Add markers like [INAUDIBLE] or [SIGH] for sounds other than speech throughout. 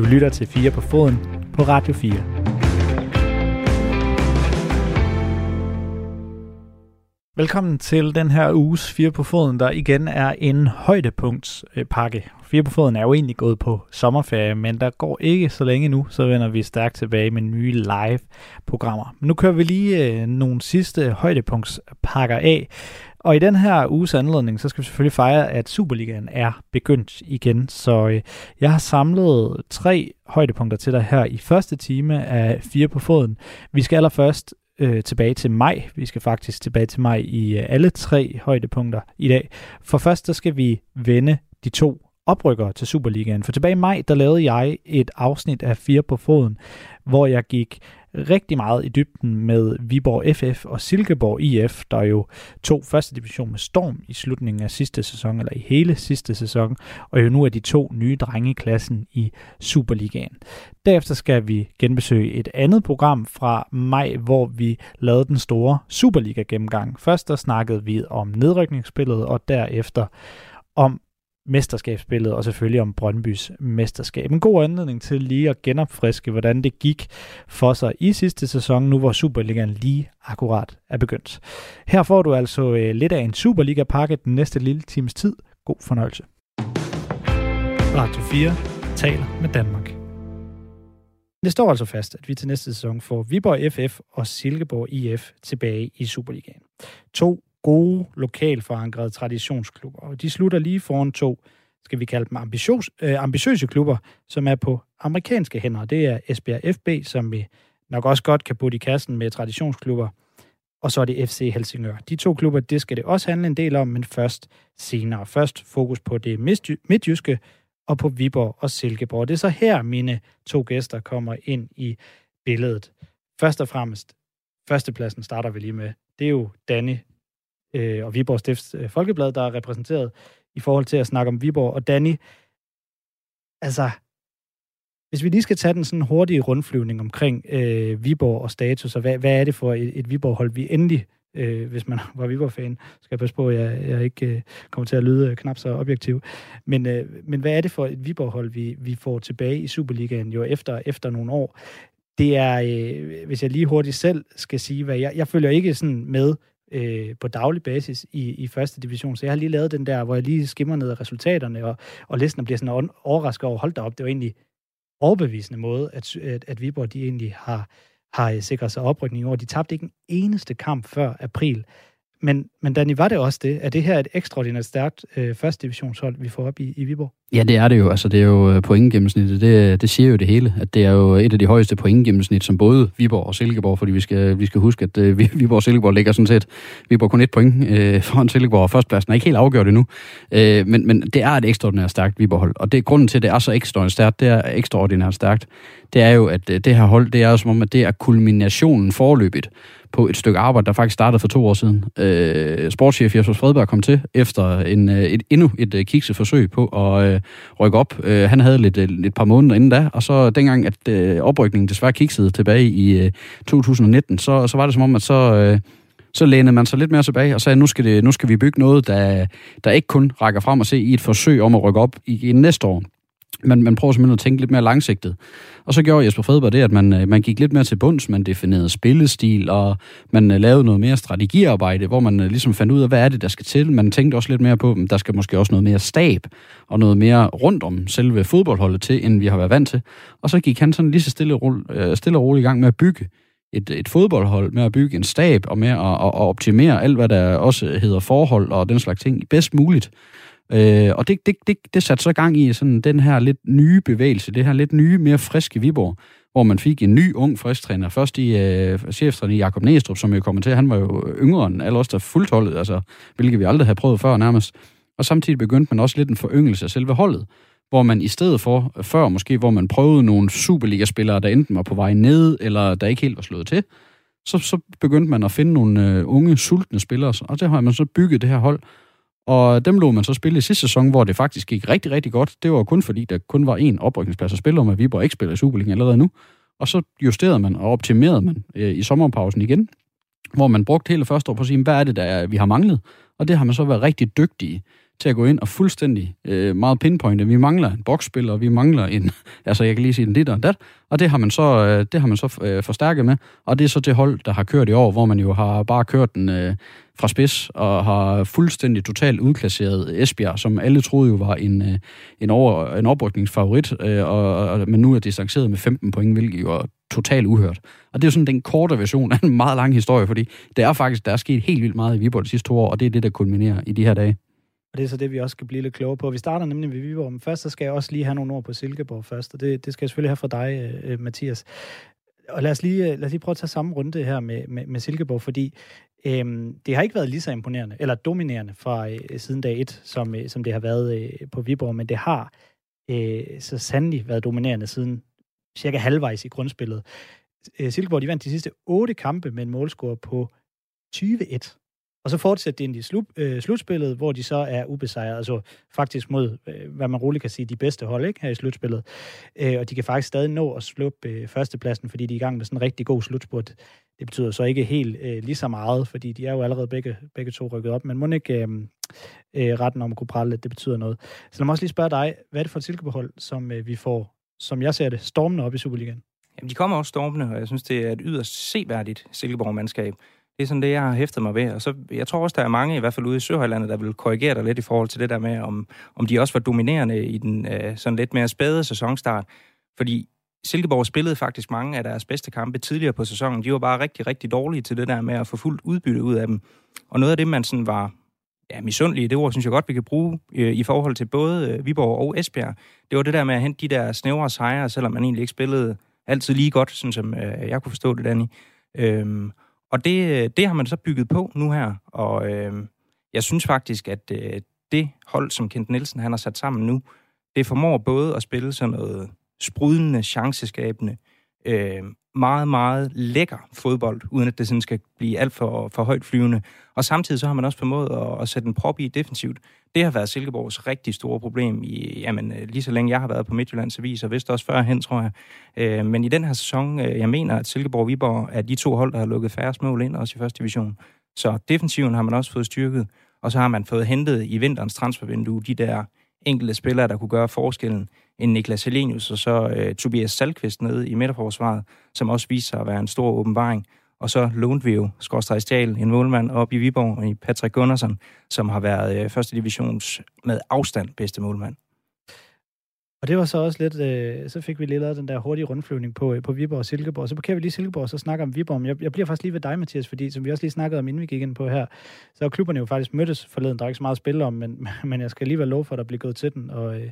Du lytter til 4 på foden på Radio 4. Velkommen til den her uges 4 på foden, der igen er en højdepunktspakke. 4 på foden er jo egentlig gået på sommerferie, men der går ikke så længe nu, så vender vi stærkt tilbage med nye live-programmer. Nu kører vi lige øh, nogle sidste højdepunktspakker af, og i den her uges anledning, så skal vi selvfølgelig fejre, at Superligaen er begyndt igen. Så øh, jeg har samlet tre højdepunkter til dig her i første time af Fire på Foden. Vi skal allerførst øh, tilbage til maj. Vi skal faktisk tilbage til maj i øh, alle tre højdepunkter i dag. For først, så skal vi vende de to oprykker til Superligaen. For tilbage i maj, der lavede jeg et afsnit af Fire på Foden, hvor jeg gik rigtig meget i dybden med Viborg FF og Silkeborg IF, der jo to første division med storm i slutningen af sidste sæson, eller i hele sidste sæson, og jo nu er de to nye drenge i klassen i Superligaen. Derefter skal vi genbesøge et andet program fra maj, hvor vi lavede den store Superliga-gennemgang. Først der snakkede vi om nedrykningsspillet, og derefter om mesterskabsspillet, og selvfølgelig om Brøndbys mesterskab. En god anledning til lige at genopfriske, hvordan det gik for sig i sidste sæson, nu hvor Superligaen lige akkurat er begyndt. Her får du altså øh, lidt af en Superliga-pakke den næste lille times tid. God fornøjelse. Radio 4 taler med Danmark. Det står altså fast, at vi til næste sæson får Viborg FF og Silkeborg IF tilbage i Superligaen. To gode, lokalt forankrede traditionsklubber. Og de slutter lige foran to, skal vi kalde dem ambitiøs, øh, ambitiøse klubber, som er på amerikanske hænder. Det er Esbjerg FB, som vi nok også godt kan putte i kassen med traditionsklubber. Og så er det FC Helsingør. De to klubber, det skal det også handle en del om, men først senere. Først fokus på det midtjyske og på Viborg og Silkeborg. Det er så her, mine to gæster kommer ind i billedet. Først og fremmest, førstepladsen starter vi lige med. Det er jo Danny øh, og Viborg Stifts øh, Folkeblad, der er repræsenteret i forhold til at snakke om Viborg. Og Danny, altså, hvis vi lige skal tage den sådan hurtige rundflyvning omkring øh, Viborg og status, og hvad, hvad er det for et, et Viborg-hold, vi endelig, øh, hvis man [LAUGHS] var Viborg-fan, skal jeg passe på, at jeg, jeg ikke øh, kommer til at lyde øh, knap så objektiv, men, øh, men hvad er det for et Viborg-hold, vi, vi får tilbage i Superligaen jo efter, efter nogle år? Det er, øh, hvis jeg lige hurtigt selv skal sige, hvad jeg, jeg følger ikke sådan med øh, på daglig basis i, i første division. Så jeg har lige lavet den der, hvor jeg lige skimmer ned af resultaterne, og, og listen bliver sådan overrasket over, hold da op, det var egentlig overbevisende måde, at, at, at Viborg de egentlig har, har sikret sig oprykning over. De tabte ikke en eneste kamp før april. Men, men Danny, var det også det? Er det her et ekstraordinært stærkt øh, første divisionshold, vi får op i, i Viborg? Ja, det er det jo. Altså, det er jo øh, pointgennemsnittet. Det, det siger jo det hele. At det er jo et af de højeste pointgennemsnit, som både Viborg og Silkeborg, fordi vi skal, vi skal huske, at øh, Viborg og Silkeborg ligger sådan set, Viborg kun et point øh, foran Silkeborg, og førstpladsen er ikke helt afgjort endnu. Øh, men, men det er et ekstraordinært stærkt Viborg-hold. Og det er grunden til, at det er så ekstraordinært stærkt, det er ekstraordinært stærkt. Det er jo, at øh, det her hold, det er jo som om, at det er kulminationen forløbet på et stykke arbejde, der faktisk startede for to år siden. Øh, sportschef Jesper Fredberg kom til efter en, øh, et, endnu et øh, kikset forsøg på at øh, rykke op. Øh, han havde lidt, øh, et par måneder inden da, og så dengang, at øh, oprykningen desværre kiksede tilbage i øh, 2019, så, så var det som om, at så... Øh, så lænede man sig lidt mere tilbage og sagde, nu skal, det, nu skal vi bygge noget, der, der ikke kun rækker frem og se i et forsøg om at rykke op i, i næste år man, man prøver simpelthen at tænke lidt mere langsigtet. Og så gjorde Jesper Fredberg det, at man, øh, man gik lidt mere til bunds, man definerede spillestil, og man øh, lavede noget mere strategiarbejde, hvor man øh, ligesom fandt ud af, hvad er det, der skal til. Man tænkte også lidt mere på, at der skal måske også noget mere stab, og noget mere rundt om selve fodboldholdet til, end vi har været vant til. Og så gik han sådan lige så stille, stille og roligt i gang med at bygge et, et fodboldhold, med at bygge en stab, og med at, at, at optimere alt, hvad der også hedder forhold og den slags ting, bedst muligt. Øh, og det, det, det, det satte så gang i sådan den her lidt nye bevægelse, det her lidt nye, mere friske Viborg, hvor man fik en ny, ung, frisk træner. Først i øh, cheftræner Jakob Næstrup, som jo kommer til, han var jo yngre end alle os, der fuldt holdet, altså, hvilket vi aldrig havde prøvet før nærmest. Og samtidig begyndte man også lidt en foryngelse af selve holdet, hvor man i stedet for, før måske, hvor man prøvede nogle Superliga-spillere, der enten var på vej ned, eller der ikke helt var slået til, så, så begyndte man at finde nogle øh, unge, sultne spillere, og det har man så bygget det her hold, og dem lå man så spille i sidste sæson, hvor det faktisk gik rigtig, rigtig godt. Det var kun fordi, der kun var én oprykningsplads at spille om, at Viborg ikke spiller i Superligaen allerede nu. Og så justerede man og optimerede man øh, i sommerpausen igen, hvor man brugte hele første år på at sige, hvad er det, der vi har manglet? Og det har man så været rigtig dygtige til at gå ind og fuldstændig øh, meget pinpointe. Vi mangler en boksspiller, vi mangler en, [LAUGHS] altså jeg kan lige sige en dit og dat, og det har man så, øh, det har man så øh, forstærket med, og det er så det hold, der har kørt i år, hvor man jo har bare kørt den øh, fra spids, og har fuldstændig totalt udklasseret Esbjerg, som alle troede jo var en, øh, en, over, en oprykningsfavorit, øh, og, og, men nu er distanceret med 15 point, hvilket jo er totalt uhørt. Og det er jo sådan den korte version af en meget lang historie, fordi det er faktisk, der er sket helt vildt meget i Viborg de sidste to år, og det er det, der kulminerer i de her dage. Og det er så det, vi også skal blive lidt klogere på. Vi starter nemlig ved Viborg, men først så skal jeg også lige have nogle ord på Silkeborg først, og det, det skal jeg selvfølgelig have fra dig, øh, øh Mathias. Og lad os, lige, øh, lad os lige prøve at tage samme runde her med, med, med Silkeborg, fordi øhm, det har ikke været lige så imponerende, eller dominerende fra øh, siden dag 1, som, øh, som det har været øh, på Viborg, men det har øh, så sandelig været dominerende siden cirka halvvejs i grundspillet. Øh, Silkeborg de vandt de sidste otte kampe med en målscore på 20-1. Og så fortsætter de ind i slut, øh, slutspillet, hvor de så er ubesejret, altså faktisk mod, øh, hvad man roligt kan sige, de bedste hold ikke, her i slutspillet. Øh, og de kan faktisk stadig nå at sluppe øh, førstepladsen, fordi de er i gang med sådan en rigtig god slutspurt. Det betyder så ikke helt øh, lige så meget, fordi de er jo allerede begge, begge to rykket op, men må ikke øh, øh, retten om at kunne prale det betyder noget. Så lad mig også lige spørge dig, hvad er det for et silkebehold, som øh, vi får, som jeg ser det, stormende op i Superligaen? Jamen, de kommer også stormende, og jeg synes, det er et yderst seværdigt Silkeborg-mandskab. Det er sådan det, jeg har hæftet mig ved. Og så, jeg tror også, der er mange, i hvert fald ude i Søhøjlandet, der vil korrigere dig lidt i forhold til det der med, om, om de også var dominerende i den øh, sådan lidt mere spæde sæsonstart. Fordi Silkeborg spillede faktisk mange af deres bedste kampe tidligere på sæsonen. De var bare rigtig, rigtig dårlige til det der med at få fuldt udbytte ud af dem. Og noget af det, man sådan var ja, misundelige, det ord synes jeg godt, vi kan bruge øh, i forhold til både øh, Viborg og Esbjerg. Det var det der med at hente de der snævre sejre, selvom man egentlig ikke spillede altid lige godt, sådan som øh, jeg kunne forstå det, Danny. Øhm, og det, det har man så bygget på nu her, og øh, jeg synes faktisk, at øh, det hold, som Kent Nielsen han har sat sammen nu, det formår både at spille sådan noget sprudende, chanceskabende, øh, Øh, meget, meget lækker fodbold, uden at det sådan skal blive alt for, for højt flyvende. Og samtidig så har man også formået at, at sætte en prop i defensivt. Det har været Silkeborgs rigtig store problem i, jamen, øh, lige så længe jeg har været på Midtjyllands Avis, og vist også førhen, tror jeg. Øh, men i den her sæson, øh, jeg mener, at Silkeborg og Viborg er de to hold, der har lukket færre mål ind, også i første division. Så defensiven har man også fået styrket, og så har man fået hentet i vinterens transfervindue de der enkelte spillere, der kunne gøre forskellen en Niklas Helenius og så øh, Tobias Salkvist nede i midterforsvaret, som også viser sig at være en stor åbenbaring. Og så lånte vi jo Skorstræk Stjal, en målmand op i Viborg, i Patrick Gunnarsson, som har været øh, første divisions med afstand bedste målmand. Og det var så også lidt, øh, så fik vi lige lavet den der hurtige rundflyvning på, øh, på Viborg og Silkeborg. Så parkerer vi lige Silkeborg, og så snakker om Viborg. Men jeg, jeg bliver faktisk lige ved dig, Mathias, fordi som vi også lige snakkede om, inden vi gik ind på her, så klubberne jo faktisk mødtes forleden. Der er ikke så meget at spille om, men, [LAUGHS] men jeg skal alligevel love for, at der bliver gået til den. Og øh,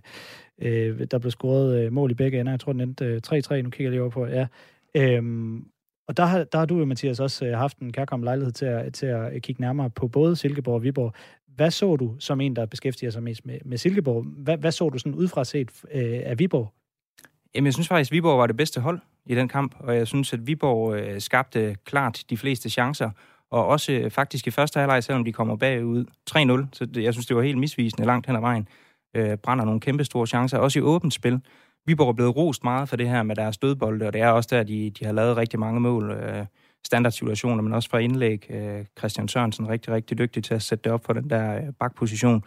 øh, der blev scoret øh, mål i begge ender. Jeg tror, den endte øh, 3-3. Nu kigger jeg lige over på, ja. Øhm, og der har, der har du jo, Mathias, også øh, haft en kærkommen lejlighed til at, til at øh, kigge nærmere på både Silkeborg og Viborg. Hvad så du som en, der beskæftiger sig mest med, med Silkeborg? Hvad, hvad så du sådan udefra set øh, af Viborg? Jamen, jeg synes faktisk, at Viborg var det bedste hold i den kamp, og jeg synes, at Viborg øh, skabte klart de fleste chancer, og også øh, faktisk i første halvleg, selvom de kommer bagud 3-0, så det, jeg synes, det var helt misvisende langt hen ad vejen, øh, brænder nogle kæmpe store chancer, også i åbent spil. Viborg er blevet rost meget for det her med deres dødbolde, og det er også der, de, de har lavet rigtig mange mål. Øh, standardsituationer, men også fra indlæg. Øh, Christian Sørensen rigtig, rigtig dygtig til at sætte det op på den der øh, bakposition.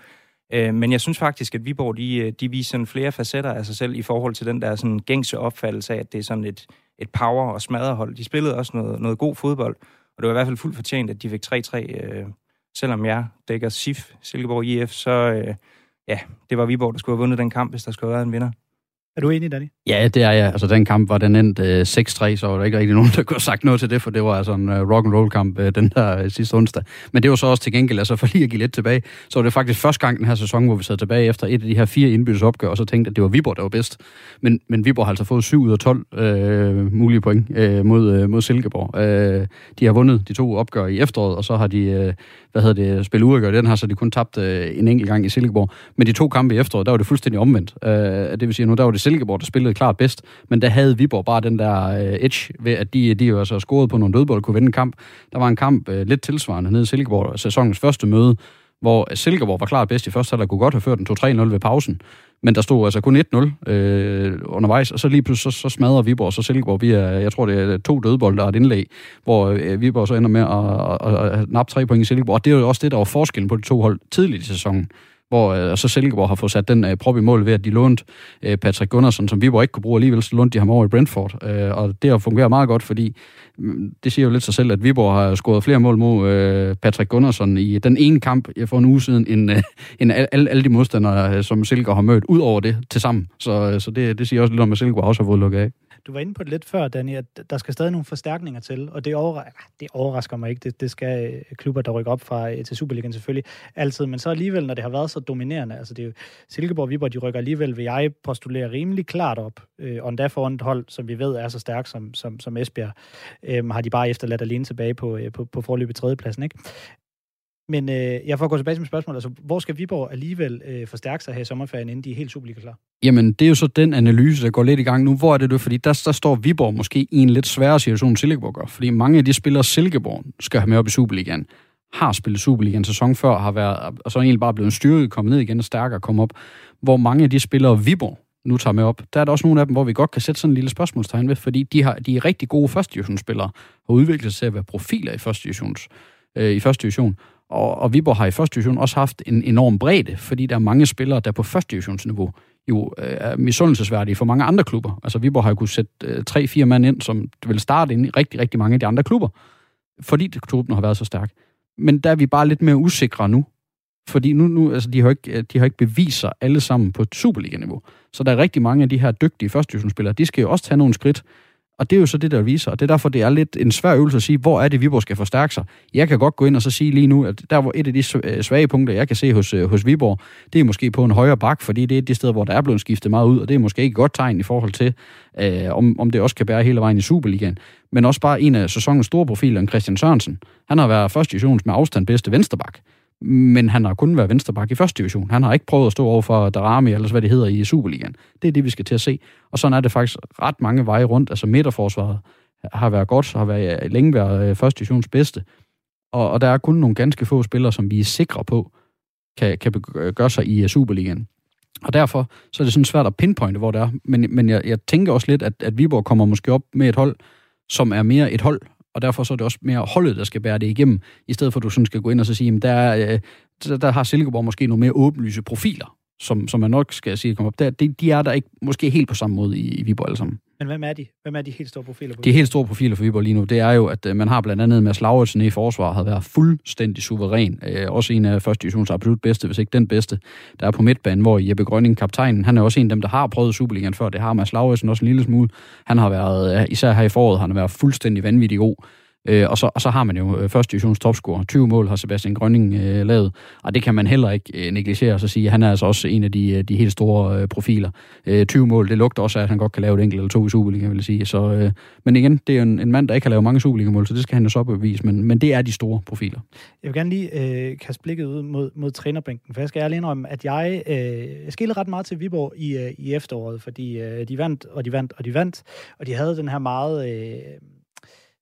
Øh, men jeg synes faktisk, at Viborg de, øh, de viser sådan flere facetter af sig selv i forhold til den der sådan gængse opfattelse af, at det er sådan et, et power- og smadrehold. De spillede også noget, noget god fodbold, og det var i hvert fald fuldt fortjent, at de fik 3-3. Øh, selvom jeg dækker SIF, Silkeborg IF, så øh, ja, det var Viborg, der skulle have vundet den kamp, hvis der skulle have været en vinder. Er du enig, Danny? Ja, det er jeg. Altså, den kamp var den endt øh, 6-3, så var der ikke rigtig [LAUGHS] nogen, der kunne have sagt noget til det, for det var altså en øh, rock and roll kamp øh, den der øh, sidste onsdag. Men det var så også til gengæld, altså for lige at give lidt tilbage, så var det faktisk første gang den her sæson, hvor vi sad tilbage efter et af de her fire indbyrdes opgør, og så tænkte, at det var Viborg, der var bedst. Men, men Viborg har altså fået 7 ud af 12 øh, mulige point øh, mod, øh, mod Silkeborg. Øh, de har vundet de to opgør i efteråret, og så har de øh, hvad hedder det, spillet uafgjort. Den her, så de kun tabt øh, en enkelt gang i Silkeborg. Men de to kampe i efteråret, der var det fuldstændig omvendt. Øh, det vil sige, nu der var det Silkeborg, der spillede klart bedst, men der havde Viborg bare den der øh, edge ved, at de, de jo altså scorede på nogle dødbold kunne vinde en kamp. Der var en kamp øh, lidt tilsvarende nede i Silkeborg, sæsonens første møde, hvor Silkeborg var klart bedst i første halvleg, kunne godt have ført den 2-3-0 ved pausen. Men der stod altså kun 1-0 øh, undervejs, og så lige pludselig så, så smadrer Viborg, så Silkeborg via, jeg tror det er to dødbolde og et indlæg, hvor øh, Viborg så ender med at, at, at, at nappe tre point i Silkeborg. Og det er jo også det, der var forskellen på de to hold tidligt i sæsonen hvor øh, så Silkeborg har fået sat den øh, prop i mål ved, at de lånte øh, Patrick Gunnarsson, som Viborg ikke kunne bruge alligevel, så lånte de ham over i Brentford. Øh, og det har fungeret meget godt, fordi mm, det siger jo lidt sig selv, at Viborg har scoret flere mål mod øh, Patrick Gunnarsson i den ene kamp for en uge siden, end, øh, [LAUGHS] end alle, alle de modstandere, øh, som Silkeborg har mødt, ud over det til sammen. Så, øh, så det, det siger også lidt om, at Silkeborg også har fået lukket af. Du var inde på det lidt før, Danny, at der skal stadig nogle forstærkninger til, og det, overra- ah, det overrasker mig ikke. Det, det skal øh, klubber, der rykker op fra øh, til Superligaen selvfølgelig altid, men så alligevel, når det har været så dominerende, altså det er jo, Silkeborg og Viborg, de rykker alligevel, vil jeg postulere rimelig klart op, øh, og endda foran et hold, som vi ved er så stærkt som, som, som Esbjerg, øh, har de bare efterladt alene tilbage på, øh, på, på forløbet tredjepladsen, ikke? Men øh, jeg får gå tilbage til mit spørgsmål. Altså, hvor skal Viborg alligevel øh, forstærke sig her i sommerferien, inden de er helt Superliga klar? Jamen, det er jo så den analyse, der går lidt i gang nu. Hvor er det du? Fordi der, der står Viborg måske i en lidt sværere situation, end Silkeborg gør. Fordi mange af de spillere, Silkeborg skal have med op i Superligaen, har spillet Superligaen sæson før, har været, og så er egentlig bare blevet styrket, kommet ned igen og stærkere kommet op. Hvor mange af de spillere, Viborg nu tager med op, der er der også nogle af dem, hvor vi godt kan sætte sådan en lille spørgsmålstegn ved, fordi de, har, de er rigtig gode første divisionsspillere, og udviklet sig til at være profiler i første divisions, øh, i første division. Og, og Viborg har i første division også haft en enorm bredde, fordi der er mange spillere, der på første divisionsniveau jo øh, er misundelsesværdige for mange andre klubber. Altså Viborg har jo kunnet sætte øh, tre-fire mand ind, som vil starte ind i rigtig, rigtig mange af de andre klubber, fordi klubben har været så stærk. Men der er vi bare lidt mere usikre nu, fordi nu, nu altså, de, har ikke, øh, de har ikke bevist sig alle sammen på et Superliga-niveau. Så der er rigtig mange af de her dygtige første divisionsspillere, de skal jo også tage nogle skridt og det er jo så det, der viser, og det er derfor, det er lidt en svær øvelse at sige, hvor er det, Viborg skal forstærke sig. Jeg kan godt gå ind og så sige lige nu, at der hvor et af de øh, svage punkter, jeg kan se hos, øh, hos Viborg, det er måske på en højere bak, fordi det er det sted, hvor der er blevet skiftet meget ud, og det er måske ikke et godt tegn i forhold til, øh, om, om det også kan bære hele vejen i Superligaen. Men også bare en af sæsonens store profiler, Christian Sørensen. Han har været første divisions med afstand bedste vensterbak men han har kun været vensterbak i første division. Han har ikke prøvet at stå over for Darami, eller hvad det hedder i Superligaen. Det er det, vi skal til at se. Og sådan er det faktisk ret mange veje rundt. Altså midterforsvaret har været godt, har været, længe været øh, første divisions bedste. Og, og der er kun nogle ganske få spillere, som vi er sikre på, kan, kan øh, gøre sig i øh, Superligaen. Og derfor så er det sådan svært at pinpointe, hvor det er. Men, men jeg, jeg tænker også lidt, at, at Viborg kommer måske op med et hold, som er mere et hold, og derfor så er det også mere holdet, der skal bære det igennem, i stedet for at du sådan skal gå ind og så sige, at der, øh, der, der har Silkeborg måske nogle mere åbenlyse profiler, som, som man nok skal sige kommer op. Der, de, de er der ikke måske helt på samme måde i, i Viborg alle sammen. Men hvem er de? Hvem er de helt store profiler? På de helt store profiler for Viborg lige nu, det er jo, at øh, man har blandt andet Mads Lauritsen i forsvar, har været fuldstændig suveræn. Øh, også en af første divisions absolut bedste, hvis ikke den bedste, der er på midtbanen, hvor Jeppe Grønning, kaptajnen, han er også en af dem, der har prøvet Superligaen før. Det har Mads Lauritsen også en lille smule. Han har været, øh, især her i foråret, han har været fuldstændig vanvittig god. Øh, og, så, og så har man jo øh, første divisions topscorer. 20 mål har Sebastian Grønning øh, lavet, og det kan man heller ikke øh, negligere og sige, han er altså også en af de, øh, de helt store øh, profiler. Øh, 20 mål, det lugter også af, at han godt kan lave et enkelt eller to i Superliga, vil jeg sige. Så, øh, men igen, det er jo en, en mand, der ikke har lavet mange Superliga-mål, så det skal han jo så bevise, men, men det er de store profiler. Jeg vil gerne lige øh, kaste blikket ud mod, mod trænerbænken, for jeg skal ærligt indrømme, at jeg, øh, jeg ret meget til Viborg i, øh, i efteråret, fordi øh, de vandt, og de vandt, og de vandt, og de havde den her meget... Øh,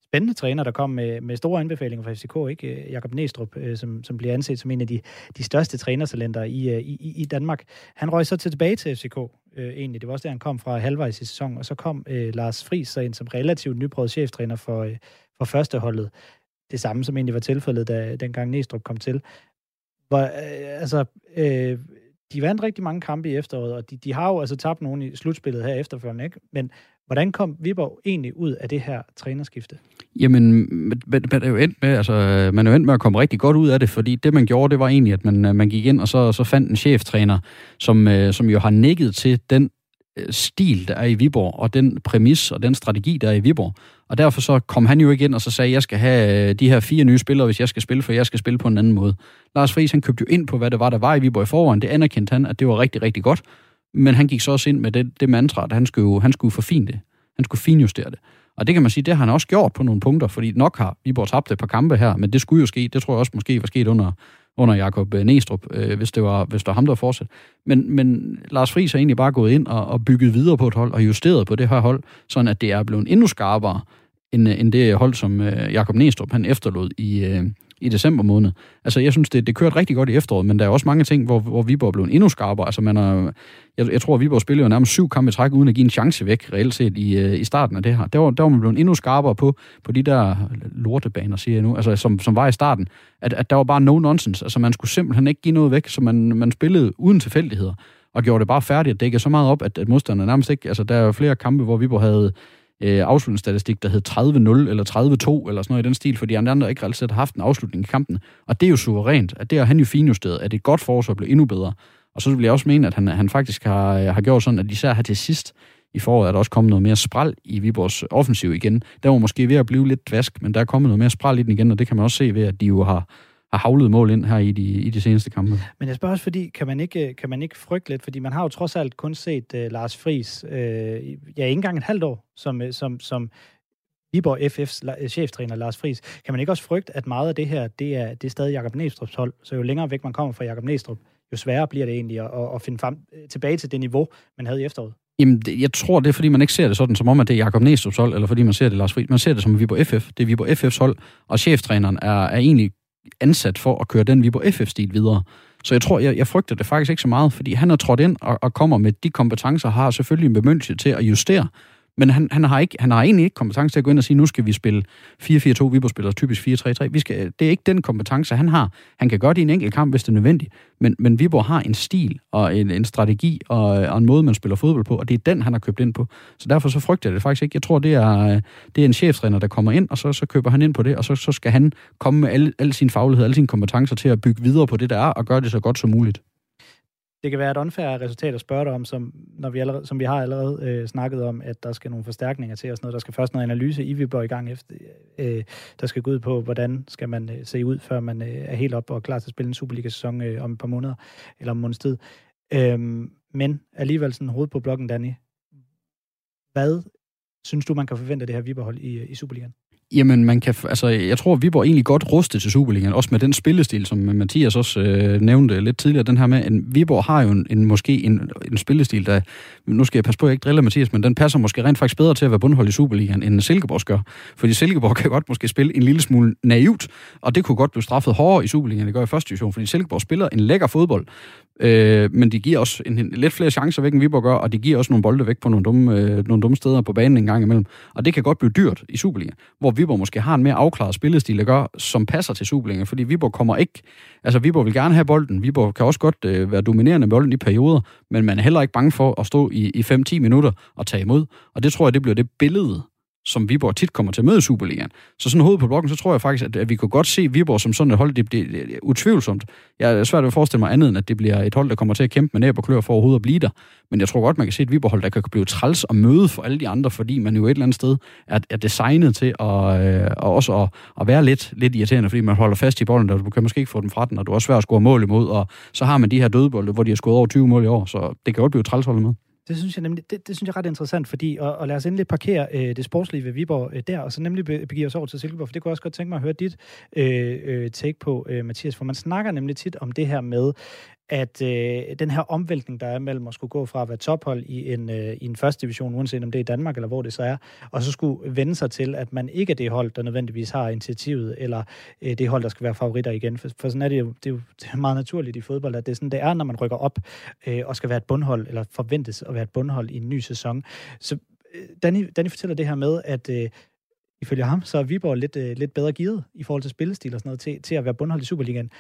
spændende træner, der kom med, med store anbefalinger fra FCK, ikke? Øh, Jakob Næstrup, øh, som, som bliver anset som en af de, de største trænertalenter i, øh, i, i Danmark. Han røg så tilbage til FCK, øh, egentlig. Det var også der, han kom fra halvvejs i sæsonen, og så kom øh, Lars Friis så ind som relativt nyprøvet cheftræner for, øh, for førsteholdet. Det samme, som egentlig var tilfældet, da dengang Næstrup kom til. Hvor, øh, altså, øh, de vandt rigtig mange kampe i efteråret, og de, de har jo altså tabt nogen i slutspillet her efterfølgende, ikke? Men hvordan kom Viborg egentlig ud af det her trænerskifte? Jamen, man, man, er jo endt med, altså, man er jo endt med at komme rigtig godt ud af det, fordi det, man gjorde, det var egentlig, at man, øh, man gik ind og så, så fandt en cheftræner, som, øh, som jo har nikket til den stil, der er i Viborg, og den præmis og den strategi, der er i Viborg. Og derfor så kom han jo ikke ind og så sagde, jeg skal have øh, de her fire nye spillere, hvis jeg skal spille, for jeg skal spille på en anden måde. Lars Friis, han købte jo ind på, hvad det var, der var i Viborg i forvejen. Det anerkendte han, at det var rigtig, rigtig godt. Men han gik så også ind med det, det mantra, at han skulle, han skulle forfine det. Han skulle finjustere det. Og det kan man sige, det har han også gjort på nogle punkter, fordi nok har Viborg tabt et par kampe her, men det skulle jo ske. Det tror jeg også måske var sket under, under Jakob øh, Næstrup, øh, hvis, det var, hvis det var ham, der fortsat. Men, men Lars Friis har egentlig bare gået ind og, og bygget videre på et hold, og justeret på det her hold, sådan at det er blevet endnu skarpere, end, øh, end det hold, som øh, Jakob Næstrup han efterlod i, øh, i december måned. Altså, jeg synes, det, det kørte rigtig godt i efteråret, men der er også mange ting, hvor, hvor Viborg blev endnu skarpere. Altså, man er, jeg, jeg tror, at Viborg spillede jo nærmest syv kampe i træk, uden at give en chance væk, reelt set, i, øh, i starten af det her. Der var, der var man blevet endnu skarpere på, på de der lortebaner, siger jeg nu, altså, som, som var i starten, at, at der var bare no nonsense. Altså, man skulle simpelthen ikke give noget væk, så man, man spillede uden tilfældigheder og gjorde det bare færdigt at dække så meget op, at, at modstanderne nærmest ikke... Altså, der er jo flere kampe, hvor Viborg havde øh, afslutningsstatistik, der hed 30-0 eller 30-2 eller sådan noget i den stil, fordi andre andre ikke reelt har haft en afslutning i kampen. Og det er jo suverænt, at det har han jo finjusteret, at et godt forsvar blev endnu bedre. Og så vil jeg også mene, at han, han faktisk har, øh, har gjort sådan, at især her til sidst i foråret er der også kommet noget mere spral i Viborgs offensiv igen. Der var måske ved at blive lidt dvask, men der er kommet noget mere spral i den igen, og det kan man også se ved, at de jo har, har havlet mål ind her i de, i de seneste kampe. Men jeg spørger også, fordi kan man, ikke, kan man ikke frygte lidt, fordi man har jo trods alt kun set uh, Lars Friis, uh, ja, ikke engang et halvt år, som, øh, som, som Viborg FF's cheftræner Lars Friis. Kan man ikke også frygte, at meget af det her, det er, det er stadig Jakob Næstrup's hold, så jo længere væk man kommer fra Jakob Næstrup, jo sværere bliver det egentlig at, at finde frem, tilbage til det niveau, man havde i efteråret? Jamen, jeg tror, det er, fordi man ikke ser det sådan, som om, at det er Jakob Næstrup's hold, eller fordi man ser det Lars Friis. Man ser det som Viborg FF. Det er Viborg FF's hold, og cheftræneren er, er egentlig ansat for at køre den Viborg FF-stil videre. Så jeg tror, jeg, jeg frygter det faktisk ikke så meget, fordi han har trådt ind og, og kommer med de kompetencer, har selvfølgelig en bemyndigelse til at justere men han, han, har ikke, han har egentlig ikke kompetence til at gå ind og sige, nu skal vi spille 4-4-2, Viborg spiller typisk 4-3-3. Vi skal, det er ikke den kompetence, han har. Han kan godt i en enkelt kamp, hvis det er nødvendigt. Men, men Viborg har en stil og en, en strategi og, og en måde, man spiller fodbold på, og det er den, han har købt ind på. Så derfor så frygter jeg det faktisk ikke. Jeg tror, det er, det er en cheftræner, der kommer ind, og så, så køber han ind på det, og så, så skal han komme med al, al sin faglighed, alle sine kompetencer til at bygge videre på det, der er, og gøre det så godt som muligt det kan være et unfair resultat at spørge dig om, som, når vi, allerede, som vi har allerede øh, snakket om, at der skal nogle forstærkninger til og sådan noget. Der skal først noget analyse i Viborg i gang efter, øh, der skal gå ud på, hvordan skal man øh, se ud, før man øh, er helt op og klar til at spille en Superliga-sæson øh, om et par måneder, eller om en måneds tid. Øh, men alligevel sådan hoved på blokken, Danny. Hvad synes du, man kan forvente af det her Viborg-hold i, øh, i Superligaen? Jamen, man kan, altså, jeg tror, at Viborg egentlig godt rustet til Superligaen, også med den spillestil, som Mathias også øh, nævnte lidt tidligere, den her med, at Viborg har jo en, en måske en, en spillestil, der, nu skal jeg passe på, at jeg ikke driller Mathias, men den passer måske rent faktisk bedre til at være bundhold i Superligaen, end Silkeborg gør. Fordi Silkeborg [LAUGHS] kan godt måske spille en lille smule naivt, og det kunne godt blive straffet hårdere i Superligaen, end det gør i første division, fordi Silkeborg spiller en lækker fodbold, øh, men de giver også en, en, lidt flere chancer væk, end Viborg gør, og de giver også nogle bolde væk på nogle dumme, øh, nogle dumme steder på banen en gang imellem. Og det kan godt blive dyrt i Superligaen, hvor Viborg måske har en mere afklaret spillestil, der gør, som passer til Superligaen, fordi Viborg kommer ikke... Altså, Viborg vil gerne have bolden. Viborg kan også godt øh, være dominerende med bolden i perioder, men man er heller ikke bange for at stå i, i 5-10 minutter og tage imod. Og det tror jeg, det bliver det billede, som Viborg tit kommer til at møde Superligaen. Så sådan hovedet på blokken, så tror jeg faktisk, at, at vi kunne godt se Viborg som sådan et hold, det, det, det er utvivlsomt. Jeg er svært at forestille mig andet, end at det bliver et hold, der kommer til at kæmpe med næb og klør for overhovedet at blive der. Men jeg tror godt, man kan se et Viborg-hold, der kan blive træls og møde for alle de andre, fordi man jo et eller andet sted er, er designet til at, øh, og også at, at være lidt, lidt irriterende, fordi man holder fast i bolden, og du kan måske ikke få den fra den, og du er også svært at score mål imod, og så har man de her dødbolde, hvor de har scoret over 20 mål i år, så det kan godt blive træls med. Det synes jeg nemlig, det, det synes jeg er ret interessant, fordi, og, og lad os endelig parkere øh, det sportslige ved Viborg øh, der, og så nemlig begive os over til Silkeborg, for det kunne jeg også godt tænke mig at høre dit øh, øh, take på, øh, Mathias, for man snakker nemlig tit om det her med, at øh, den her omvæltning, der er mellem at skulle gå fra at være tophold i en, øh, i en første division, uanset om det er i Danmark eller hvor det så er, og så skulle vende sig til, at man ikke er det hold, der nødvendigvis har initiativet, eller øh, det hold, der skal være favoritter igen. For, for sådan er det jo, det er jo det er meget naturligt i fodbold, at det er sådan, det er, når man rykker op øh, og skal være et bundhold, eller forventes at være et bundhold i en ny sæson. Så øh, Danny, Danny fortæller det her med, at øh, ifølge ham, så er Viborg lidt, øh, lidt bedre givet i forhold til spillestil og sådan noget, til, til at være bundhold i Superligaen.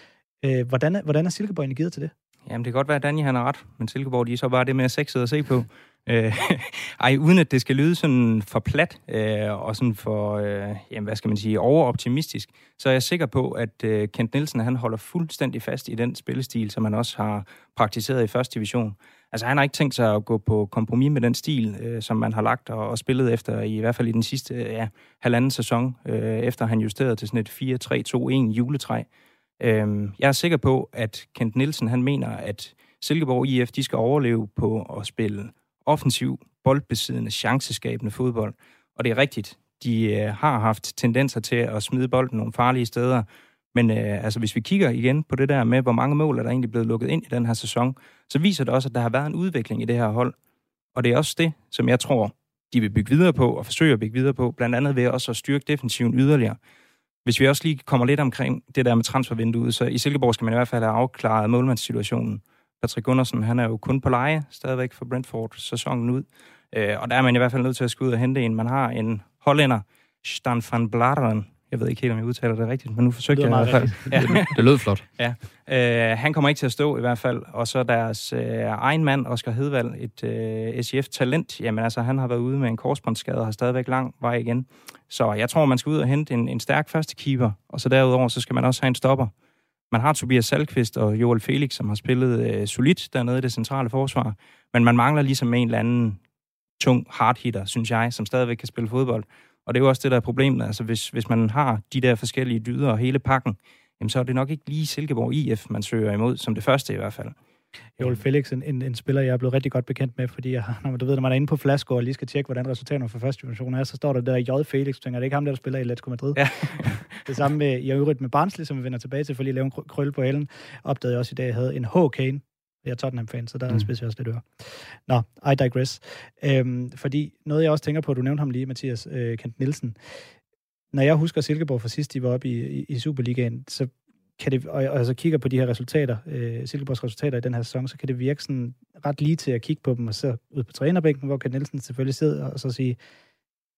Øh, hvordan, er, hvordan er Silkeborg egentlig givet til det? Jamen, det kan godt være, at Danny han har ret, men Silkeborg, de er så bare det med sexet at se på. Øh, [LAUGHS] ej, uden at det skal lyde sådan for plat øh, og sådan for, øh, jamen, hvad skal man sige, overoptimistisk, så er jeg sikker på, at øh, Kent Nielsen, han holder fuldstændig fast i den spillestil, som han også har praktiseret i første division. Altså, han har ikke tænkt sig at gå på kompromis med den stil, øh, som man har lagt og, og spillet efter, i hvert fald i den sidste øh, ja, halvanden sæson, øh, efter han justerede til sådan et 4-3-2-1 juletræ. Øhm, jeg er sikker på, at Kent Nielsen han mener, at Silkeborg IF de skal overleve på at spille offensiv, boldbesiddende, chanceskabende fodbold. Og det er rigtigt. De øh, har haft tendenser til at smide bolden nogle farlige steder. Men øh, altså, hvis vi kigger igen på det der med, hvor mange mål er der egentlig blevet lukket ind i den her sæson, så viser det også, at der har været en udvikling i det her hold. Og det er også det, som jeg tror, de vil bygge videre på og forsøge at bygge videre på, blandt andet ved også at styrke defensiven yderligere hvis vi også lige kommer lidt omkring det der med transfervinduet, så i Silkeborg skal man i hvert fald have afklaret målmandssituationen. Patrick Gundersen, han er jo kun på leje stadigvæk for Brentford sæsonen ud. Øh, og der er man i hvert fald nødt til at skulle ud og hente en. Man har en hollænder, Stan van Bladeren, jeg ved ikke helt, om jeg udtaler det rigtigt, men nu forsøgte jeg i hvert fald. Ja. det lød flot. Ja. Øh, han kommer ikke til at stå i hvert fald. Og så deres øh, egen mand, Oscar Hedvald, et øh, SIF-talent, jamen altså, han har været ude med en korsbåndsskade og har stadigvæk lang vej igen. Så jeg tror, man skal ud og hente en, en stærk første keeper, og så derudover, så skal man også have en stopper. Man har Tobias Salkvist og Joel Felix, som har spillet øh, solidt dernede i det centrale forsvar, men man mangler ligesom en eller anden tung hardhitter, synes jeg, som stadigvæk kan spille fodbold. Og det er jo også det, der er problemet. Altså, hvis, hvis man har de der forskellige dyder og hele pakken, jamen, så er det nok ikke lige Silkeborg IF, man søger imod, som det første i hvert fald. Joel Felix, en, en, en spiller, jeg er blevet rigtig godt bekendt med, fordi jeg, [LAUGHS] når man, du ved, når man er inde på Flasko og lige skal tjekke, hvordan resultaterne for første division er, så står der der J. Felix, tænker, det er ikke ham, der spiller i Atletico Madrid. Ja. [LAUGHS] det samme med, i øvrigt med Barnsley, som vi vender tilbage til, for lige at lave en krølle på hælden, opdagede jeg også i dag, havde en H. Kane, jeg er Tottenham-fan, så der mm. spidser jeg også lidt øre. Nå, I digress. Øhm, fordi noget, jeg også tænker på, du nævnte ham lige, Mathias øh, Kent Nielsen. Når jeg husker Silkeborg fra sidst, de var oppe i, i, i Superligaen, så kan det, og, og så kigger på de her resultater, øh, Silkeborgs resultater i den her sæson, så kan det virke sådan ret lige til at kigge på dem, og så ud på trænerbænken, hvor Kent Nielsen selvfølgelig sidder, og så sige,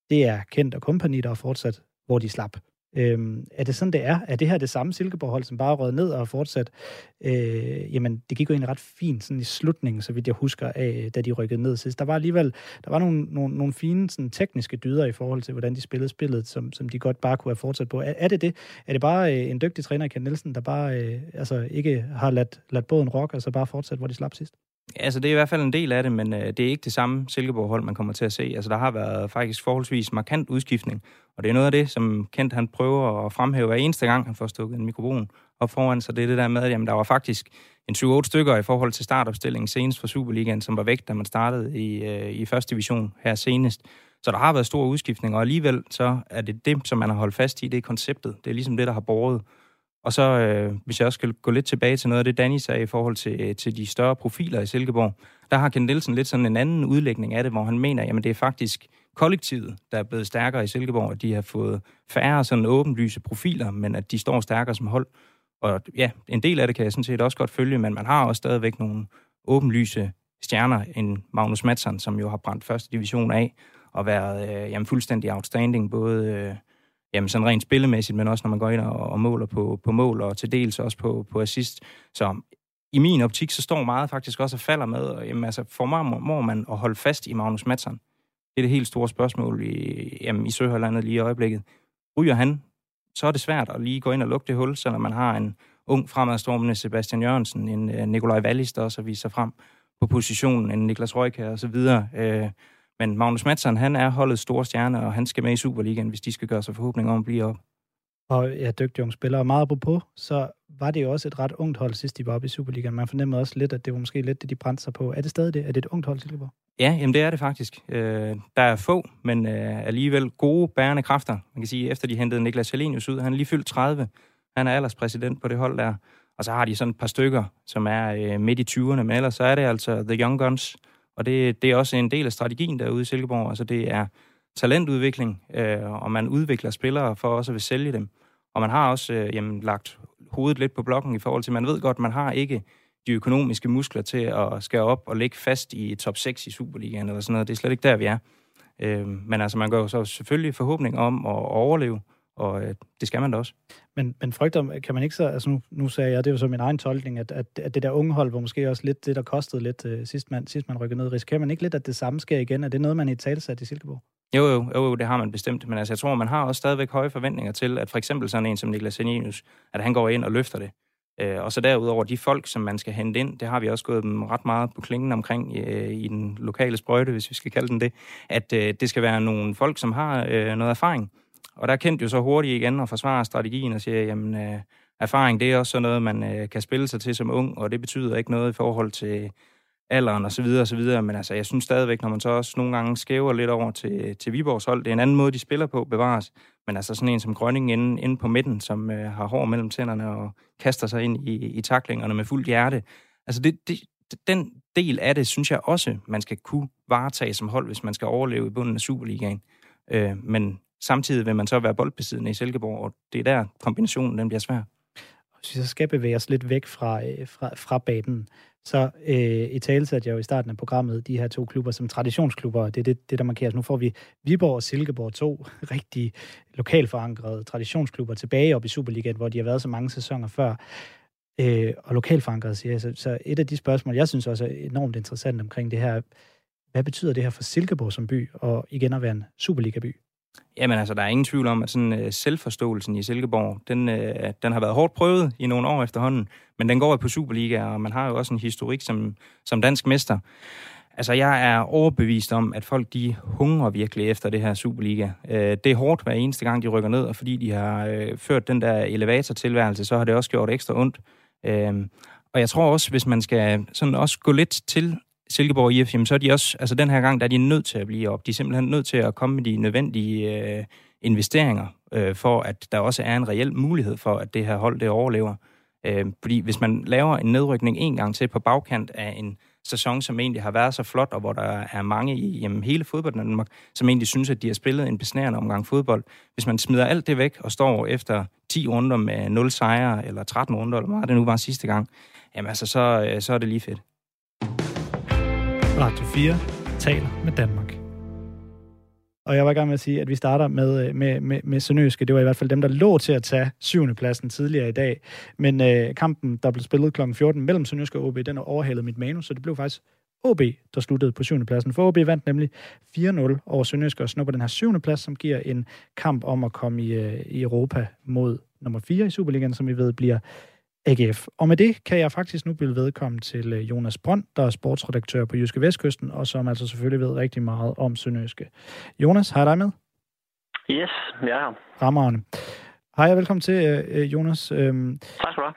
det er kendt og kompagni, der er fortsat, hvor de slap. Øhm, er det sådan, det er? Er det her det samme Silkeborg-hold, som bare rød ned og fortsat? Øh, jamen, det gik jo egentlig ret fint sådan i slutningen, så vidt jeg husker, af, da de rykkede ned sidst. Der var alligevel der var nogle, nogle, nogle fine sådan, tekniske dyder i forhold til, hvordan de spillede spillet, som, som de godt bare kunne have fortsat på. Er, er det det? Er det bare øh, en dygtig træner, Ken Nielsen, der bare øh, altså, ikke har ladt, ladt båden rock, og så bare fortsat, hvor de slap sidst? Altså, det er i hvert fald en del af det, men øh, det er ikke det samme Silkeborg-hold, man kommer til at se. Altså, der har været faktisk forholdsvis markant udskiftning, og det er noget af det, som Kent han prøver at fremhæve hver eneste gang, han får stukket en mikrofon op foran sig. Det er det der med, at jamen, der var faktisk en 7-8 stykker i forhold til startopstillingen senest for Superligaen, som var væk, da man startede i, øh, i første division her senest. Så der har været stor udskiftning, og alligevel så er det det, som man har holdt fast i, det er konceptet. Det er ligesom det, der har båret. Og så, øh, hvis jeg også skal gå lidt tilbage til noget af det, Danny sagde i forhold til, øh, til de større profiler i Silkeborg, der har Ken Nielsen lidt sådan en anden udlægning af det, hvor han mener, at det er faktisk kollektivet, der er blevet stærkere i Silkeborg, at de har fået færre sådan åbenlyse profiler, men at de står stærkere som hold. Og ja, en del af det kan jeg sådan set også godt følge, men man har også stadigvæk nogle åbenlyse stjerner, en Magnus Madsen, som jo har brændt første division af, og været øh, jamen, fuldstændig outstanding, både øh, jamen, sådan rent spillemæssigt, men også når man går ind og, og måler på, på mål, og til dels også på, på assist. Så i min optik, så står meget faktisk også og falder med, og, jamen, altså, for mig må man at holde fast i Magnus Madsen. Det er det helt store spørgsmål i, jamen, i Søhøjlandet lige i øjeblikket. Ryger han, så er det svært at lige gå ind og lukke det hul, selvom man har en ung fremadstormende Sebastian Jørgensen, en uh, Nikolaj Wallis, der også viser frem på positionen, en Niklas Røyke og så videre. Uh, men Magnus Madsen, han er holdet store stjerne, og han skal med i Superligaen, hvis de skal gøre sig forhåbning om at blive op. Og ja, dygtig unge spiller. Og meget på, så var det jo også et ret ungt hold, sidst de var oppe i Superligaen. Man fornemmede også lidt, at det var måske lidt det, de brændte sig på. Er det stadig det? Er det et ungt hold, Silkeborg? Ja, jamen det er det faktisk. Øh, der er få, men øh, alligevel gode bærende kræfter. Man kan sige, efter de hentede Niklas Helenius ud, han er lige fyldt 30. Han er alderspræsident på det hold der. Og så har de sådan et par stykker, som er øh, midt i 20'erne, men ellers så er det altså The Young Guns, og det, det er også en del af strategien derude i Silkeborg. Altså det er talentudvikling, øh, og man udvikler spillere for også at vil sælge dem. Og man har også øh, jamen, lagt hovedet lidt på blokken i forhold til, man ved godt, man har ikke de økonomiske muskler til at skære op og ligge fast i top 6 i Superligaen eller sådan noget. Det er slet ikke der, vi er. Øh, men altså, man gør jo så selvfølgelig forhåbning om at overleve, og øh, det skal man da også. Men, men frygter, kan man ikke så, altså nu, nu sagde jeg, det er jo så min egen tolkning, at, at, at det der unge hold var måske også lidt det, der kostede lidt uh, sidst, man, sidst man rykkede ned. Risikerer man ikke lidt, at det samme sker igen? Er det noget, man i talsat i Silkeborg? Jo, jo, jo, jo, det har man bestemt. Men altså, jeg tror, man har også stadigvæk høje forventninger til, at for eksempel sådan en som Niklas Senenius, at han går ind og løfter det. Øh, og så derudover de folk, som man skal hente ind, det har vi også gået dem ret meget på klingen omkring øh, i den lokale sprøjte, hvis vi skal kalde den det, at øh, det skal være nogle folk, som har øh, noget erfaring. Og der kendte jo så hurtigt igen og forsvare strategien og siger, jamen øh, erfaring det er også sådan noget, man øh, kan spille sig til som ung, og det betyder ikke noget i forhold til alderen og så videre og så videre, men altså, jeg synes stadigvæk, når man så også nogle gange skæver lidt over til, til Viborgs hold, det er en anden måde, de spiller på, bevares, men altså sådan en som Grønning inde, inde på midten, som øh, har hår mellem tænderne og kaster sig ind i, i taklingerne med fuldt hjerte. Altså det, det, den del af det, synes jeg også, man skal kunne varetage som hold, hvis man skal overleve i bunden af Superligaen. Øh, men Samtidig vil man så være boldbesiddende i Silkeborg, og det er der kombinationen den bliver svær. Hvis vi så skal bevæge os lidt væk fra, øh, fra, fra banen, så øh, i tale satte jeg jo i starten af programmet de her to klubber som traditionsklubber. Det er det, det der markeres. Nu får vi Viborg og Silkeborg, to [LAUGHS] rigtig lokalforankrede traditionsklubber tilbage op i Superligaen, hvor de har været så mange sæsoner før. Øh, og lokalforankret, siger jeg. Så, så et af de spørgsmål, jeg synes også er enormt interessant omkring det her, hvad betyder det her for Silkeborg som by, og igen at være en Superliga-by? Jamen altså, der er ingen tvivl om, at sådan øh, selvforståelsen i Silkeborg, den, øh, den har været hårdt prøvet i nogle år efterhånden, men den går jo på Superliga, og man har jo også en historik som, som dansk mester. Altså, jeg er overbevist om, at folk, de hungrer virkelig efter det her Superliga. Øh, det er hårdt hver eneste gang, de rykker ned, og fordi de har øh, ført den der elevator-tilværelse, så har det også gjort ekstra ondt. Øh, og jeg tror også, hvis man skal sådan også gå lidt til Silkeborg IF, jamen, så er de også, altså den her gang, der er de nødt til at blive op. De er simpelthen nødt til at komme med de nødvendige øh, investeringer, øh, for at der også er en reel mulighed for, at det her hold, det overlever. Øh, fordi hvis man laver en nedrykning en gang til på bagkant af en sæson, som egentlig har været så flot, og hvor der er mange i jamen, hele fodbolden Danmark, som egentlig synes, at de har spillet en besnærende omgang fodbold. Hvis man smider alt det væk og står efter 10 runder med 0 sejre, eller 13 runder, eller hvad det nu var sidste gang, jamen altså, så, øh, så er det lige fedt. Radio 4 taler med Danmark. Og jeg var i gang med at sige, at vi starter med, øh, med, med, med Sønøske. Det var i hvert fald dem, der lå til at tage syvende pladsen tidligere i dag. Men øh, kampen, der blev spillet kl. 14 mellem Sønøske og OB, den overhalede mit manus, så det blev faktisk OB, der sluttede på syvende pladsen. For OB vandt nemlig 4-0 over Sønderjysk og snupper den her syvende plads, som giver en kamp om at komme i, øh, i Europa mod nummer 4 i Superligaen, som vi ved bliver AGF. Og med det kan jeg faktisk nu blive vedkommen til øh, Jonas Brønd, der er sportsredaktør på Jyske Vestkysten, og som altså selvfølgelig ved rigtig meget om Sønderjyske. Jonas, har jeg dig med? Yes, jeg er her. Rammerne. Hej og velkommen til, øh, Jonas. Øhm, tak skal du have.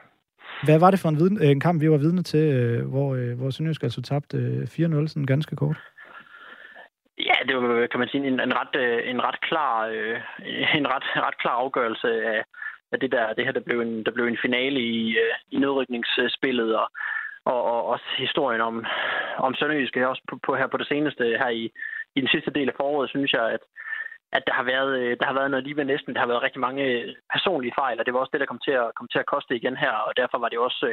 Hvad var det for en, viden, en kamp, vi var vidne til, hvor, hvor Sønderjysk altså tabte 4-0, sådan ganske kort? Ja, det var, kan man sige, en, en, ret, en ret klar, en ret, ret klar afgørelse af, at det der, det her, der blev en, der blev en finale i, øh, i nedrykningsspillet, og, og, og også historien om, om Sønderjysk også på, på, her på det seneste, her i, i den sidste del af foråret, synes jeg, at, at der har været, øh, der har været noget lige ved næsten. Der har været rigtig mange øh, personlige fejl, og det var også det, der kom til at, kom til at koste igen her, og derfor var det også...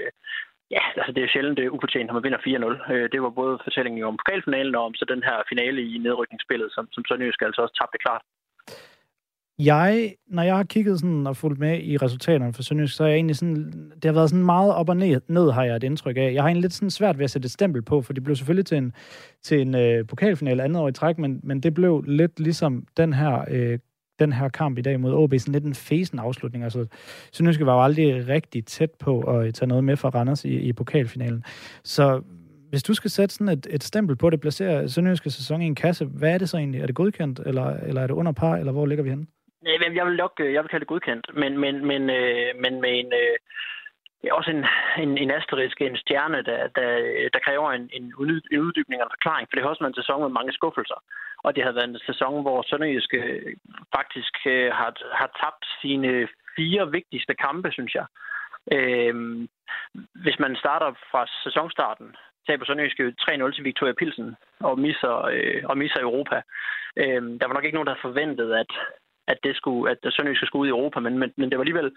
Ja, altså det er sjældent det er ufortjent, når man vinder 4-0. Det var både fortællingen om pokalfinalen og om så den her finale i nedrykningsspillet, som, som Sønderjysk altså også tabte klart. Jeg, når jeg har kigget sådan og fulgt med i resultaterne for Sønderjysk, så er jeg egentlig sådan, det har været sådan meget op og ned, ned har jeg et indtryk af. Jeg har egentlig lidt sådan svært ved at sætte et stempel på, for det blev selvfølgelig til en, til en øh, pokalfinale andet år i træk, men, men det blev lidt ligesom den her, øh, den her kamp i dag mod OB, sådan lidt en fesen afslutning. Altså, Sønderjysk var jo aldrig rigtig tæt på at tage noget med fra Randers i, i pokalfinalen. Så hvis du skal sætte sådan et, et stempel på det, placerer Sønderjyske sæson i en kasse, hvad er det så egentlig? Er det godkendt, eller, eller er det under par, eller hvor ligger vi henne? Jeg vil nok, øh, jeg vil kalde det godkendt, men, men, men, øh, men med en, øh, også en, en, en asterisk, en stjerne, der, der, der kræver en, en, uddybning og en forklaring, for det har også været en sæson med mange skuffelser. Og det har været en sæson, hvor Sønderjysk øh, faktisk øh, har, har tabt sine fire vigtigste kampe, synes jeg. Øh, hvis man starter fra sæsonstarten, taber Sønderjysk 3-0 til Victoria Pilsen og misser, øh, og misser Europa. Øh, der var nok ikke nogen, der havde forventet, at, at det skulle, at Sønderjyske skulle ud i Europa, men, men, men det var alligevel,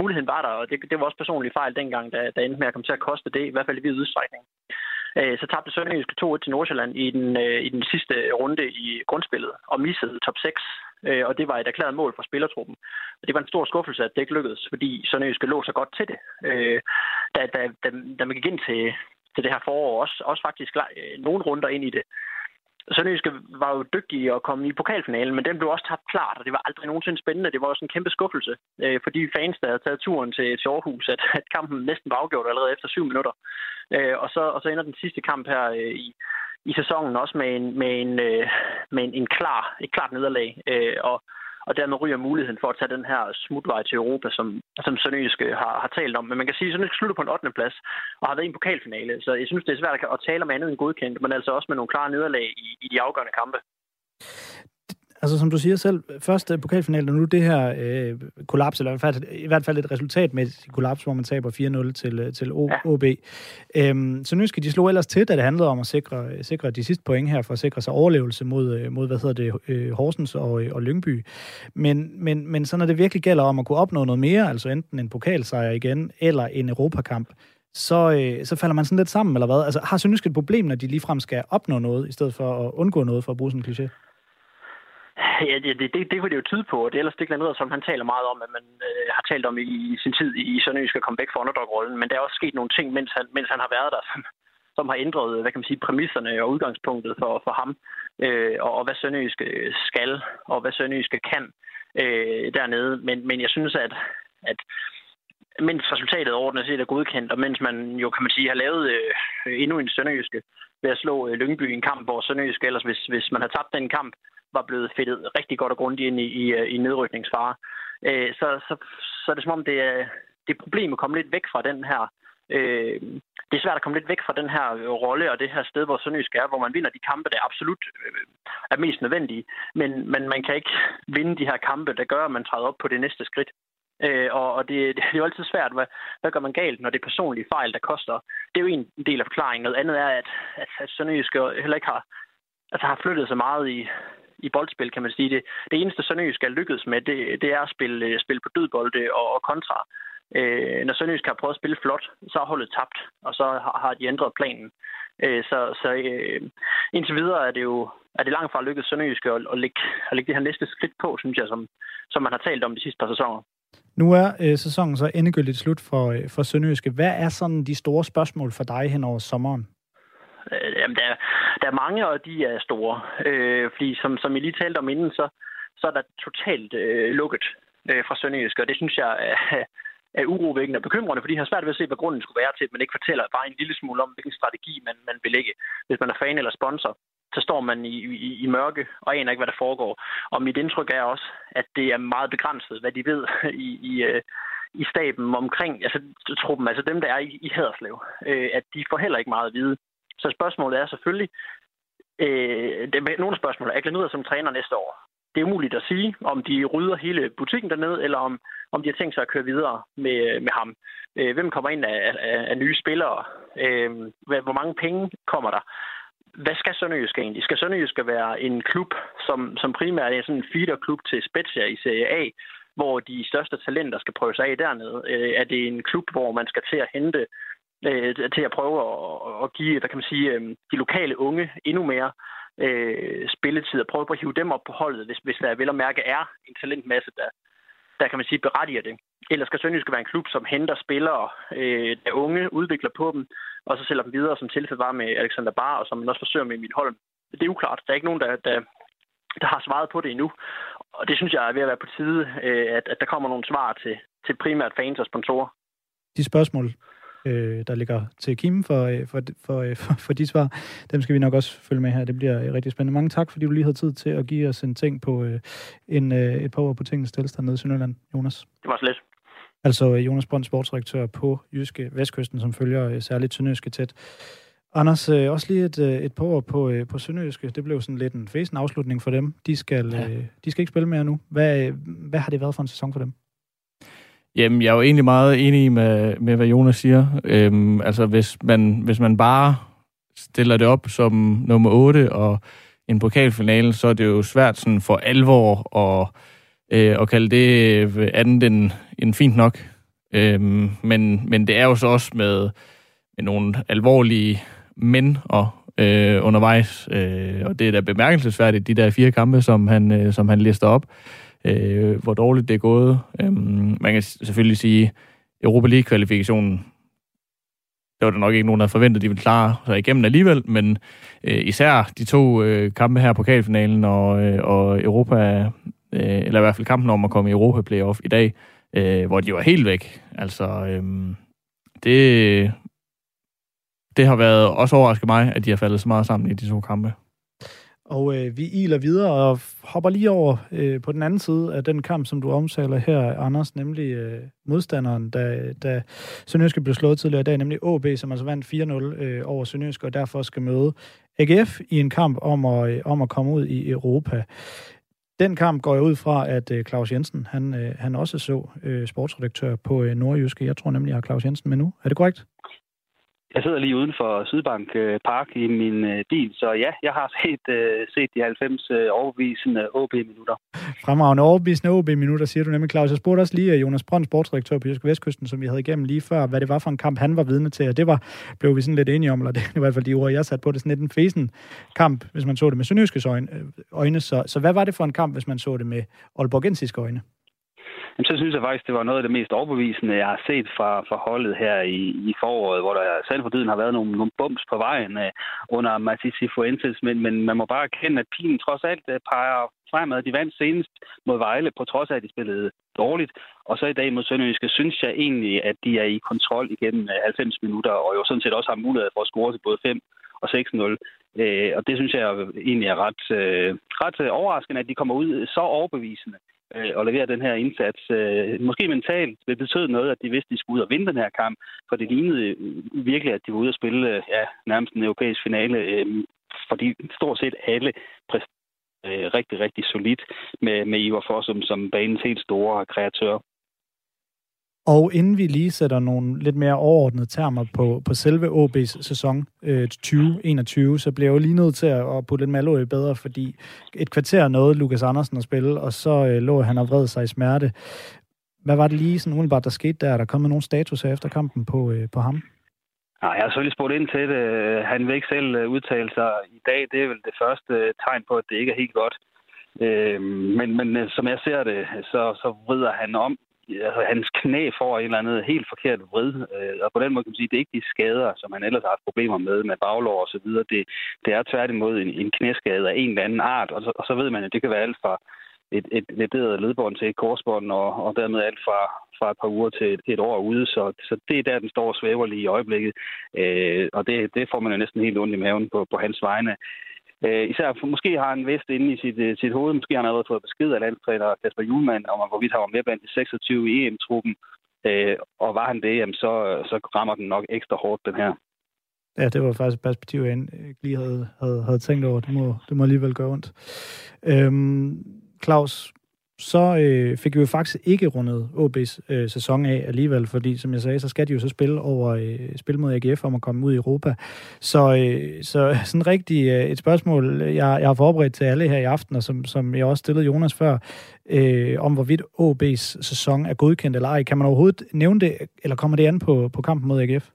muligheden var der, og det, det var også personlig fejl dengang, der, der endte med at komme til at koste det, i hvert fald i vid udstrækning. Øh, så tabte Sønderjyske 2-1 til Nordsjælland i den, øh, i den sidste runde i grundspillet, og missede top 6, øh, og det var et erklæret mål for spillertruppen. Og det var en stor skuffelse, at det ikke lykkedes, fordi Sønderjyske lå så godt til det. Da, da, da, da man gik ind til, til det her forår, også, også faktisk nogle runder ind i det, Sønderjyske var jo dygtige at komme i pokalfinalen, men den blev også tabt klart, og det var aldrig nogensinde spændende. Det var også en kæmpe skuffelse øh, for de fans, der havde taget turen til, til Aarhus, at, at kampen næsten var afgjort allerede efter syv minutter. Øh, og, så, og så ender den sidste kamp her øh, i, i sæsonen også med en, med en, øh, med en, en klar, et klart nederlag. Øh, og og dermed ryger muligheden for at tage den her smutvej til Europa, som, som Sønderjysk øh, har, har talt om. Men man kan sige, at Sønderjysk slutter på en 8. plads og har været i en pokalfinale, så jeg synes, det er svært at tale om andet end godkendt, men altså også med nogle klare nederlag i, i de afgørende kampe altså som du siger selv, første pokalfinale, og nu det her øh, kollaps, eller i hvert, fald, i hvert fald et resultat med et kollaps, hvor man taber 4-0 til, øh, til o, ja. OB. Øhm, så nu skal de slå ellers til, da det handlede om at sikre, sikre de sidste point her, for at sikre sig overlevelse mod, øh, mod hvad hedder det, øh, Horsens og, og Lyngby. Men, men, men så når det virkelig gælder om at kunne opnå noget mere, altså enten en pokalsejr igen, eller en Europakamp, så, øh, så falder man sådan lidt sammen, eller hvad? Altså, har Sønderjysk et problem, når de ligefrem skal opnå noget, i stedet for at undgå noget, for at bruge sådan en kliché? Ja, det, det, det, det kunne det jo tyde på, det er ellers det Glenn som han taler meget om, at man øh, har talt om i, i sin tid i Sønderjysk at komme væk fra underdog-rollen, men der er også sket nogle ting, mens han, mens han har været der, [LAUGHS] som, som har ændret, hvad kan man sige, præmisserne og udgangspunktet for, for ham, øh, og, og hvad Sønderjysk øh, skal, og hvad Sønderjysk kan øh, dernede. Men, men jeg synes, at, at mens resultatet ordnet set er godkendt, og mens man jo, kan man sige, har lavet øh, endnu en Sønderjyske ved at slå øh, Lyngby i en kamp, hvor Sønderjyske ellers, hvis, hvis man har tabt den kamp, var blevet fedtet rigtig godt og grundigt ind i, i, øh, i nedrykningsfare. Øh, så, så, så er det som om, det er, det er problem at komme lidt væk fra den her øh, det er svært at komme lidt væk fra den her rolle og det her sted, hvor Sønderjysk er, hvor man vinder de kampe, der absolut øh, er mest nødvendige. Men, men man kan ikke vinde de her kampe, der gør, at man træder op på det næste skridt. Øh, og og det, [LAUGHS] det er jo altid svært, hvad, hvad gør man galt, når det er personlige fejl, der koster. Det er jo en del af forklaringen. Noget andet er, at, at, at Sønderjysk heller ikke har, altså har flyttet så meget i, i boldspil, kan man sige. Det, det eneste Sønderjysk er lykkedes med, det, det er at spille, spille på dødbolde og, og kontra. Øh, når Sønderjysk har prøvet at spille flot, så har holdet tabt, og så har, har de ændret planen. Øh, så så øh, indtil videre er det jo er det langt fra lykkedes Sønderjysk at, at, lægge, at lægge det her næste skridt på, synes jeg, som, som man har talt om de sidste par sæsoner. Nu er øh, sæsonen så endegyldigt slut for, øh, for Sønderjyske. Hvad er sådan de store spørgsmål for dig hen over sommeren? Øh, jamen, der, der er mange, og de er store. Øh, fordi som, som I lige talte om inden, så, så er der totalt øh, lukket øh, fra Sønderjyske, og det synes jeg øh, er urovækkende og bekymrende, fordi jeg har svært ved at se, hvad grunden skulle være til, at man ikke fortæller bare en lille smule om, hvilken strategi man, man vil lægge, hvis man er fan eller sponsor så står man i, i, i mørke og aner ikke, hvad der foregår. Og mit indtryk er også, at det er meget begrænset, hvad de ved [LAUGHS] i, i, øh, i staben omkring altså, truppen, altså dem, der er i, i Haderslev, øh, at de får heller ikke meget at vide. Så spørgsmålet er selvfølgelig, øh, det er nogle spørgsmål, er Glenn som træner næste år? Det er umuligt at sige, om de rydder hele butikken dernede, eller om, om de har tænkt sig at køre videre med, med ham. Øh, hvem kommer ind af, af, af nye spillere? Øh, hvor mange penge kommer der? hvad skal Sønderjysk egentlig? Skal Sønderjysk være en klub, som, som primært er sådan en feederklub til Spezia i Serie A, hvor de største talenter skal prøve sig af dernede? Øh, er det en klub, hvor man skal til at hente, øh, til at prøve at, at give, hvad kan man sige, øh, de lokale unge endnu mere øh, spilletid og prøve at hive dem op på holdet, hvis, hvis der vel at mærke er en talentmasse, der, der kan man sige berettiger det. Eller skal Sønderjysk være en klub, som henter spillere, øh, der unge, udvikler på dem, og så sælger dem videre, som tilfældet var med Alexander Bar, og som man også forsøger med Emil Holm. Det er uklart. Der er ikke nogen, der, der, der har svaret på det endnu. Og det synes jeg er ved at være på tide, øh, at, at der kommer nogle svar til, til primært fans og sponsorer. De spørgsmål, øh, der ligger til Kim for, øh, for, for, øh, for, for de svar. Dem skal vi nok også følge med her. Det bliver rigtig spændende. Mange tak, fordi du lige havde tid til at give os en ting på øh, en, øh, et par år på tingens tilstand nede i Sønderland, Jonas. Det var så lidt. Altså Jonas Brønd, sportsdirektør på Jyske Vestkysten, som følger øh, særligt Sønderjyske tæt. Anders, øh, også lige et, øh, et par år på, øh, på Sønderjyske. Det blev sådan lidt en fæsen afslutning for dem. De skal, ja. øh, de skal ikke spille mere nu. Hvad, hvad har det været for en sæson for dem? Jamen, jeg er jo egentlig meget enig med, med hvad Jonas siger. Øhm, altså, hvis man, hvis man bare stiller det op som nummer 8 og en pokalfinale, så er det jo svært sådan for alvor at, øh, at kalde det øh, andet end, end fint nok. Øhm, men, men det er jo så også med, med nogle alvorlige mænd og øh, undervejs, øh, og det er da bemærkelsesværdigt, de der fire kampe, som han, øh, som han lister op øh, hvor dårligt det er gået. Øhm, man kan selvfølgelig sige, Europa League-kvalifikationen, det var der nok ikke nogen, der havde forventet, de ville klare sig igennem alligevel, men øh, især de to øh, kampe her på pokalfinalen og, øh, og Europa, øh, eller i hvert fald kampen om at komme i Europa Playoff i dag, øh, hvor de var helt væk. Altså, øh, det, det har været også overrasket mig, at de har faldet så meget sammen i de to kampe. Og øh, vi iler videre og hopper lige over øh, på den anden side af den kamp, som du omtaler her, Anders, nemlig øh, modstanderen, da, da Sønderjyske blev slået tidligere i dag, nemlig AB, som altså vandt 4-0 øh, over Sønderjyske, og derfor skal møde AGF i en kamp om at, øh, om at komme ud i Europa. Den kamp går jeg ud fra, at øh, Claus Jensen, han, øh, han også så øh, sportsredaktør på øh, Nordjyske. Jeg tror nemlig, jeg har Claus Jensen med nu. Er det korrekt? Jeg sidder lige uden for Sydbank øh, Park i min øh, bil, så ja, jeg har set, øh, set de 90 overbevisende OB-minutter. Fremragende overbevisende OB-minutter, siger du nemlig, Claus. Jeg spurgte også lige Jonas Brønd, sportsdirektør på Jysk Vestkysten, som vi havde igennem lige før, hvad det var for en kamp, han var vidne til, og det var, blev vi sådan lidt enige om, eller det er i hvert fald de ord, jeg satte på det, sådan lidt en fesen kamp, hvis man så det med sønderjyskes øjne. øjne. Så, så hvad var det for en kamp, hvis man så det med Aalborgensiske øjne? Jamen, så synes jeg faktisk, det var noget af det mest overbevisende, jeg har set fra, fra holdet her i, i foråret, hvor der selv for tiden har været nogle, nogle bums på vejen øh, under Matisse Fuentes, men, men man må bare erkende, at pilen trods alt øh, peger fremad. De vandt senest mod Vejle, på trods af, at de spillede dårligt. Og så i dag mod Sønderjyske, synes jeg egentlig, at de er i kontrol igennem øh, 90 minutter, og jo sådan set også har mulighed for at score til både 5 og 6-0. Øh, og det synes jeg egentlig er ret, øh, ret øh, overraskende, at de kommer ud så overbevisende øh, og levere den her indsats. Øh, måske mentalt vil betød noget, at de vidste, at de skulle ud og vinde den her kamp, for det lignede øh, virkelig, at de var ude og spille øh, ja, nærmest en europæisk finale, øh, fordi stort set alle øh, rigtig, rigtig solidt med, med Ivar Fossum som banens helt store kreatør. Og inden vi lige sætter nogle lidt mere overordnede termer på, på selve OB's sæson øh, 2021, så bliver jeg jo lige nødt til at, at putte lidt i bedre, fordi et kvarter nåede Lukas Andersen at spille, og så øh, lå han og vred sig i smerte. Hvad var det lige sådan umiddelbart, der skete der? Er der kommet nogle status efter kampen på, øh, på ham? Nej, jeg har selvfølgelig spurgt ind til det. Han vil ikke selv øh, udtale sig i dag. Det er vel det første øh, tegn på, at det ikke er helt godt. Øh, men, men øh, som jeg ser det, så, så vrider han om altså, hans knæ får en eller anden helt forkert vrid, øh, og på den måde kan man sige, at det er ikke de skader, som han ellers har haft problemer med, med baglår og så videre. Det, det er tværtimod en, en knæskade af en eller anden art, og så, og så ved man, at det kan være alt fra et, et lederet ledbånd til et korsbånd, og, og dermed alt fra, fra et par uger til et, et år ude. Så, så det er der, den står og svæver lige i øjeblikket. Øh, og det, det får man jo næsten helt ondt i maven på, på hans vegne. Øh, især for, måske har han vist inde i sit, uh, sit hoved, måske har han allerede fået besked af landstræner Kasper Julemand om, hvorvidt han var med blandt de 26 i EM-truppen. Øh, og var han det, jamen, så, så rammer den nok ekstra hårdt, den her. Ja, det var faktisk et perspektiv, jeg ikke lige havde, havde, havde tænkt over. Det må, det må alligevel gøre ondt. Øhm, Claus, så øh, fik vi jo faktisk ikke rundet OB's øh, sæson af alligevel, fordi som jeg sagde, så skal de jo så spille over øh, spille mod AGF om at komme ud i Europa. Så, øh, så [LAUGHS] sådan rigtig øh, et spørgsmål, jeg, jeg har forberedt til alle her i aften, og som, som jeg også stillede Jonas før, øh, om hvorvidt OB's sæson er godkendt eller ej. Kan man overhovedet nævne det, eller kommer det an på, på kampen mod AGF?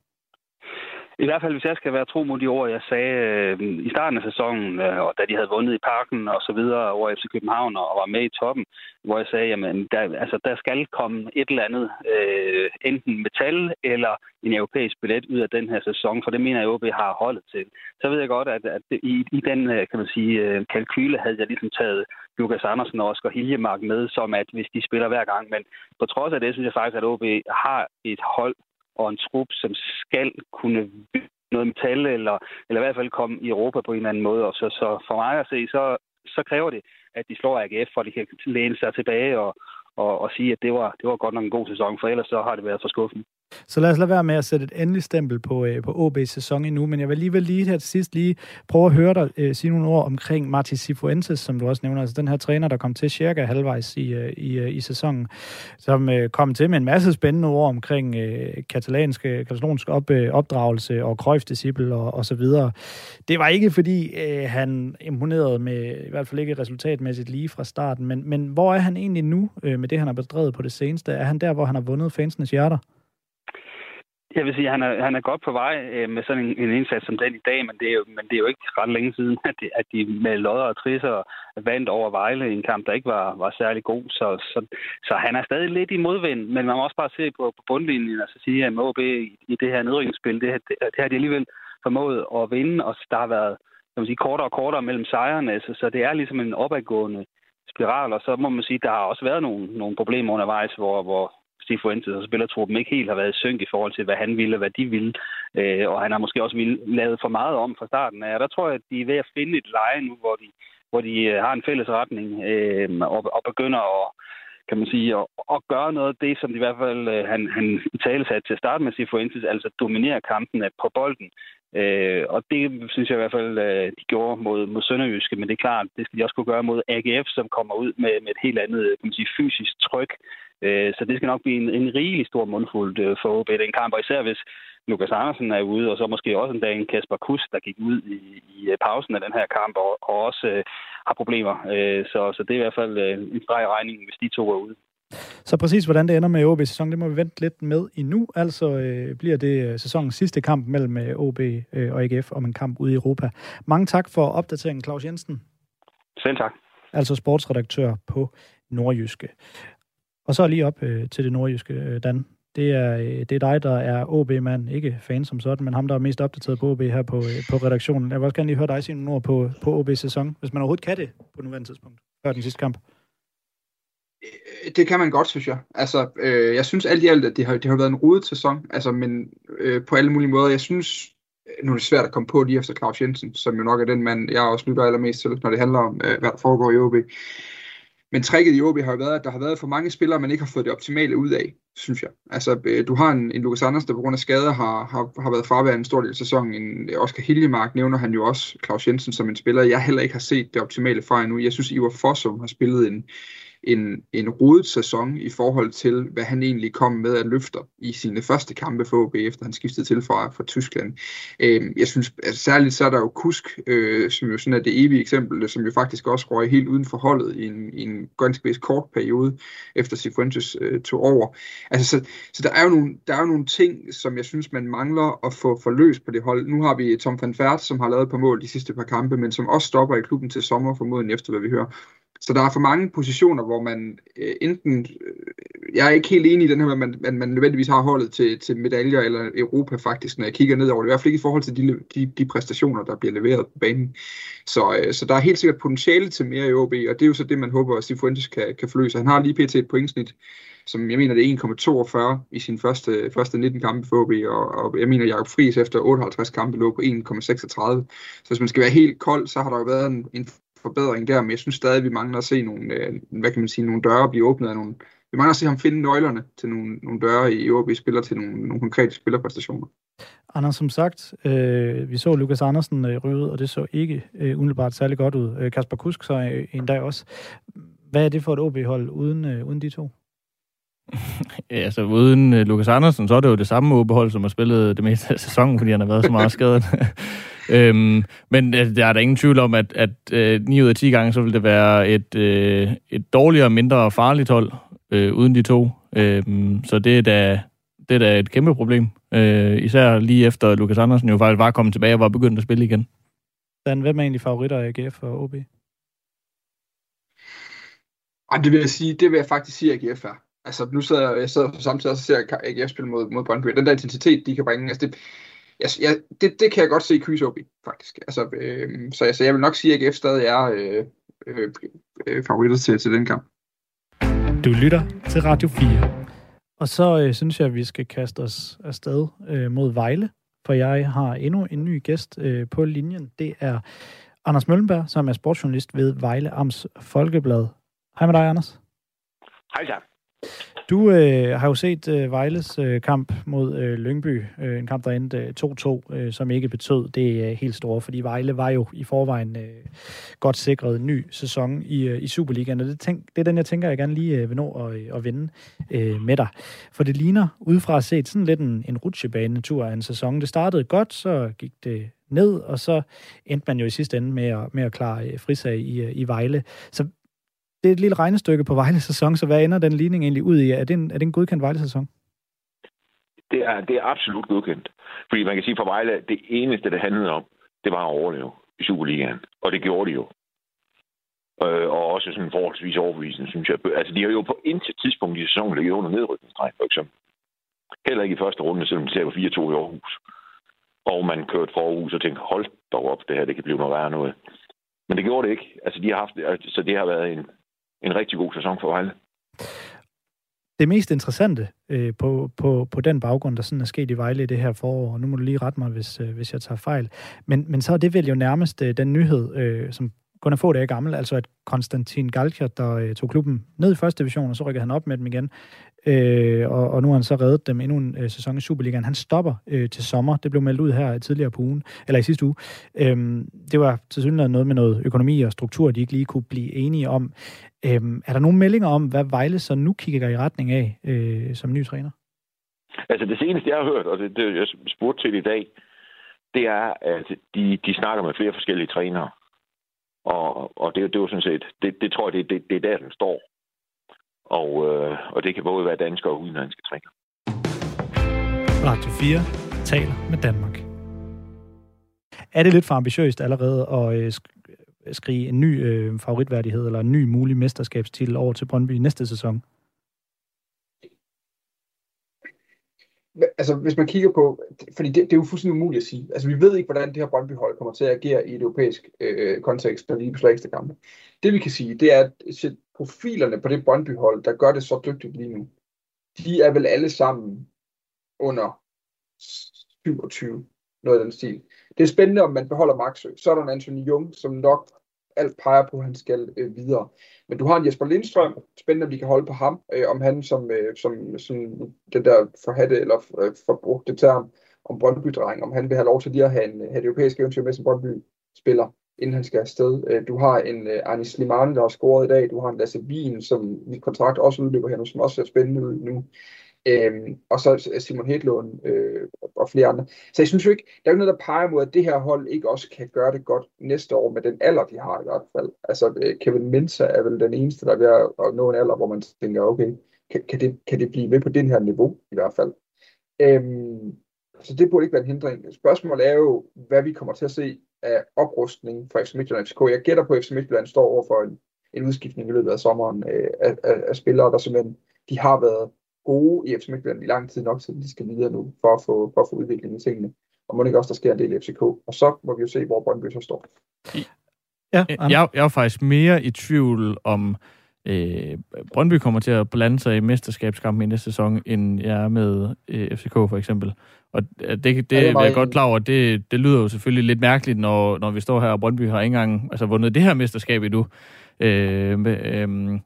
I hvert fald, hvis jeg skal være tro mod de ord, jeg sagde øh, i starten af sæsonen, øh, og da de havde vundet i parken og så videre over FC København og var med i toppen, hvor jeg sagde, jamen, der, altså, der skal komme et eller andet, øh, enten metal eller en europæisk billet ud af den her sæson, for det mener jeg, at OB har holdet til. Så ved jeg godt, at, at i, i den, øh, kan man sige, øh, kalkyle havde jeg ligesom taget Lukas Andersen og Oscar Hiljemark med, som at hvis de spiller hver gang. Men på trods af det, synes jeg faktisk, at OB har et hold, og en trup, som skal kunne noget metal, eller, eller i hvert fald komme i Europa på en eller anden måde. Og så, så for mig at se, så, så kræver det, at de slår AGF, for at de kan læne sig tilbage og, og, og sige, at det var, det var godt nok en god sæson, for ellers så har det været for skuffende. Så lad os lade være med at sætte et endeligt stempel på, øh, på OB's sæson endnu, men jeg vil alligevel lige her til sidst lige prøve at høre dig øh, sige nogle ord omkring Martin Sifuentes, som du også nævner, altså den her træner, der kom til cirka halvvejs i, øh, i, øh, i sæsonen, som øh, kom til med en masse spændende ord omkring øh, katalanske, katalonsk op, øh, opdragelse og krøjfdisciple og, og så videre. Det var ikke fordi, øh, han imponerede med, i hvert fald ikke resultatmæssigt lige fra starten, men, men hvor er han egentlig nu øh, med det, han har bedrevet på det seneste? Er han der, hvor han har vundet fansenes hjerter? Jeg vil sige, at han er, han er godt på vej øh, med sådan en, en indsats som den i dag, men det, er jo, men det er jo ikke ret længe siden, at de, at de med lodder og trisser vandt over Vejle i en kamp, der ikke var, var særlig god. Så, så, så han er stadig lidt i modvind, men man må også bare se på, på bundlinjen og så sige, at MOB i, i det her nedrykningsspil, det, det, det har de alligevel formået at vinde, og der har været kan man sige, kortere og kortere mellem sejrene, så, så det er ligesom en opadgående spiral, og så må man sige, der har også været nogle, nogle problemer undervejs, hvor, hvor Sifuentes og spillertruppen ikke helt har været i synk i forhold til, hvad han ville og hvad de ville. Øh, og han har måske også ville, lavet for meget om fra starten af. Og der tror jeg, at de er ved at finde et leje nu, hvor de, hvor de øh, har en fælles retning øh, og, og begynder at kan man sige, at, at gøre noget af det, som de i hvert fald øh, han, han i tale til at starte med Sifuentes, altså dominere kampen på bolden. Øh, og det synes jeg i hvert fald, øh, de gjorde mod, mod Sønderjyske, men det er klart, det skal de også kunne gøre mod AGF, som kommer ud med, med et helt andet øh, kan man sige, fysisk tryk. Øh, så det skal nok blive en, en rigelig stor mundfuld øh, for OB den kamp, og især hvis Lukas Andersen er ude, og så måske også en dag en Kasper Kus, der gik ud i, i øh, pausen af den her kamp, og, og også øh, har problemer. Øh, så, så det er i hvert fald øh, en streg regning, regningen, hvis de to er ude. Så præcis hvordan det ender med OB-sæsonen, det må vi vente lidt med endnu. Altså øh, bliver det øh, sæsonens sidste kamp mellem øh, OB øh, og AGF om en kamp ude i Europa. Mange tak for opdateringen, Claus Jensen. Selv tak. Altså sportsredaktør på Nordjyske. Og så lige op øh, til det nordjyske, øh, Dan. Det er, det er dig, der er OB-mand, ikke fan som sådan, men ham, der er mest opdateret på OB her på, på redaktionen. Jeg vil også gerne lige høre dig sige nogle ord på, på OB-sæson, hvis man overhovedet kan det på nuværende tidspunkt, før den sidste kamp. Øh, det kan man godt, synes jeg. Altså, øh, jeg synes alt i alt, at det har, det har været en rodet sæson, altså, men øh, på alle mulige måder. Jeg synes, øh, nu er det svært at komme på lige efter Claus Jensen, som jo nok er den mand, jeg også lytter allermest til, når det handler om, øh, hvad der foregår i OB. Men tricket i OB har jo været, at der har været for mange spillere, man ikke har fået det optimale ud af, synes jeg. Altså, øh, du har en, en Lukas Anders, der på grund af skader har, har, har været fraværende en stor del af sæsonen. En øh, Oscar Hiljemark nævner han jo også, Claus Jensen, som en spiller, jeg heller ikke har set det optimale fra endnu. Jeg synes, Ivar Fossum har spillet en, en, en rodet sæson i forhold til, hvad han egentlig kom med at løfter i sine første kampe for OB, efter han skiftede til fra, fra Tyskland. Øh, jeg synes, altså, særligt så er der jo Kusk, øh, som jo sådan er det evige eksempel, som jo faktisk også røg helt uden for holdet i en, i en ganske kort periode, efter Sifuentes øh, tog over. Altså, så, så der, er jo nogle, der er jo nogle ting, som jeg synes, man mangler at få forløst på det hold. Nu har vi Tom van Fert, som har lavet på mål de sidste par kampe, men som også stopper i klubben til sommer, formodentlig efter, hvad vi hører. Så der er for mange positioner, hvor man øh, enten... Øh, jeg er ikke helt enig i den her, at man, man, man nødvendigvis har holdet til, til medaljer eller Europa faktisk, når jeg kigger ned over det. I hvert fald ikke i forhold til de, de, de præstationer, der bliver leveret på banen. Så, øh, så der er helt sikkert potentiale til mere i OB, og det er jo så det, man håber, at Sifuentes kan, kan forløse. Han har lige pt. et pointsnit, som jeg mener, det er 1,42 i sin første, første 19 kampe for OB, og, og jeg mener, Jacob Friis efter 58 kampe lå på 1,36. Så hvis man skal være helt kold, så har der jo været en, en forbedring der, men jeg synes stadig, at vi mangler at se nogle, øh, hvad kan man sige, nogle døre blive åbnet af nogle, vi mangler at se ham finde nøglerne til nogle, nogle døre i OB spiller til nogle, nogle konkrete spillerpræstationer. Anders, som sagt, øh, vi så Lukas Andersen øh, røde, og det så ikke øh, umiddelbart særlig godt ud. Øh, Kasper Kusk så øh, en dag også. Hvad er det for et OB-hold uden, øh, uden de to? Ja, altså uden uh, Lukas Andersen, så er det jo det samme OB-hold, som har spillet det meste af sæsonen, fordi han har været så meget skadet. [LAUGHS] øhm, men uh, der er der ingen tvivl om, at, at uh, 9 ud af 10 gange, så vil det være et, uh, et dårligere, mindre farligt hold uh, uden de to. Øhm, så det er da, det er da et kæmpe problem. Uh, især lige efter Lukas Andersen jo faktisk var kommet tilbage og var begyndt at spille igen. Dan, hvem er egentlig favoritter af AGF og OB? Ej, det vil jeg sige, det vil jeg faktisk sige, at AGF er. Altså, nu sidder jeg, jeg sidder samtidig og ser AGF spille mod, mod Brøndby. Den der intensitet, de kan bringe, altså det, jeg, jeg, det, det kan jeg godt se Kys op i, faktisk. Altså, øh, så altså, jeg vil nok sige, at AGF stadig er øh, øh, øh, favoritter til, til den kamp. Du lytter til Radio 4. Og så øh, synes jeg, at vi skal kaste os afsted øh, mod Vejle, for jeg har endnu en ny gæst øh, på linjen. Det er Anders Møllenberg, som er sportsjournalist ved Vejle Amts Folkeblad. Hej med dig, Anders. Hej så. Du øh, har jo set øh, Vejles øh, kamp mod øh, Lyngby, øh, en kamp, der endte øh, 2-2, øh, som ikke betød det øh, helt store, fordi Vejle var jo i forvejen øh, godt sikret ny sæson i, øh, i Superligaen, og det, tænk, det er den, jeg tænker, jeg gerne lige øh, vil nå at, øh, at vinde øh, med dig. For det ligner udefra set sådan lidt en, en rutsjebane-tur af en sæson. Det startede godt, så gik det ned, og så endte man jo i sidste ende med at, med at klare øh, frisag i, øh, i Vejle. Så det er et lille regnestykke på Vejle-sæson, så hvad ender den ligning egentlig ud i? Er det en, er det en godkendt Vejle-sæson? Det er, det er absolut godkendt. Fordi man kan sige for Vejle, det eneste, det handlede om, det var at overleve i Superligaen. Og det gjorde de jo. Øh, og også sådan forholdsvis overbevisende, synes jeg. Altså, de har jo på intet tidspunkt i sæsonen ligget under nedrykningsstreg, for eksempel. Heller ikke i første runde, selvom de ser på 4-2 i Aarhus. Og man kørte for Aarhus og tænkte, hold dog op, det her, det kan blive noget værre noget. Men det gjorde det ikke. Altså, de har haft, altså, så det har været en, en rigtig god sæson for Vejle. Det mest interessante øh, på, på, på den baggrund, der sådan er sket i Vejle i det her forår, og nu må du lige rette mig, hvis, øh, hvis jeg tager fejl, men, men så er det vel jo nærmest øh, den nyhed, øh, som kun er få dage gammel, altså at Konstantin Galcher, der øh, tog klubben ned i første division, og så rykkede han op med dem igen, øh, og, og nu har han så reddet dem endnu en øh, sæson i Superligaen. Han stopper øh, til sommer, det blev meldt ud her tidligere på ugen, eller i sidste uge. Øh, det var til synligheden noget med noget økonomi og struktur, de ikke lige kunne blive enige om. Øh, er der nogle meldinger om, hvad Vejle så nu kigger i retning af øh, som ny træner? Altså det seneste, jeg har hørt, og det, det jeg spurgte til i dag, det er, at de, de snakker med flere forskellige trænere. Og, og det, det er jo sådan set, det, det tror jeg, det, det, det er der, den står. Og, øh, og det kan både være danske og udenlandske træner. Radio 4 taler med Danmark. Er det lidt for ambitiøst allerede at øh, øh, skrige en ny øh, favoritværdighed eller en ny mulig mesterskabstitel over til Brøndby næste sæson? Altså, hvis man kigger på, fordi det, det er jo fuldstændig umuligt at sige. Altså, vi ved ikke, hvordan det her Brøndby-hold kommer til at agere i et europæisk øh, kontekst, når de beslår ekstra kampe. Det vi kan sige, det er, at profilerne på det Brøndby-hold, der gør det så dygtigt lige nu, de er vel alle sammen under 27, noget af den stil. Det er spændende, om man beholder Maxø. Så er der en Anthony Jung, som nok alt peger på, at han skal øh, videre. Men du har en Jesper Lindstrøm, spændende om de kan holde på ham, øh, om han som, øh, som, som den der forhatte eller øh, forbrugte term om Brøndby-dreng, om han vil have lov til lige at have, en, øh, have det europæisk eventyr med som Brøndby-spiller, inden han skal afsted. Øh, du har en øh, Arne Slimane, der har scoret i dag. Du har en Lasse Wien, som mit kontrakt også udløber her nu, som også ser spændende ud nu. Øhm, og så Simon Hedlund øh, og flere andre. Så jeg synes jo ikke, der er jo noget, der peger mod, at det her hold ikke også kan gøre det godt næste år med den alder, de har i hvert fald. Altså øh, Kevin Mensah er vel den eneste, der er ved at nå en alder, hvor man tænker, okay, kan, kan, det, kan det blive ved på den her niveau i hvert fald? Øhm, så det burde ikke være en hindring. Spørgsmålet er jo, hvad vi kommer til at se af oprustning for FC Midtjylland FCK. Jeg gætter på, at FC Midtjylland står over for en, en udskiftning i løbet af sommeren øh, af, af, af spillere, der simpelthen de har været gode i FC Midtjylland i lang tid nok, så de skal videre nu, for at få, for at få udvikling i tingene. Og må ikke også, der sker en del i FCK. Og så må vi jo se, hvor Brøndby så står. Ja, jeg, jeg er faktisk mere i tvivl om, øh, Brøndby kommer til at blande sig i mesterskabskampen i næste sæson, end jeg er med øh, FCK for eksempel. Og det, det, det er jeg godt klar over, det, det lyder jo selvfølgelig lidt mærkeligt, når, når vi står her, og Brøndby har ikke engang altså, vundet det her mesterskab endnu. Øh, øh,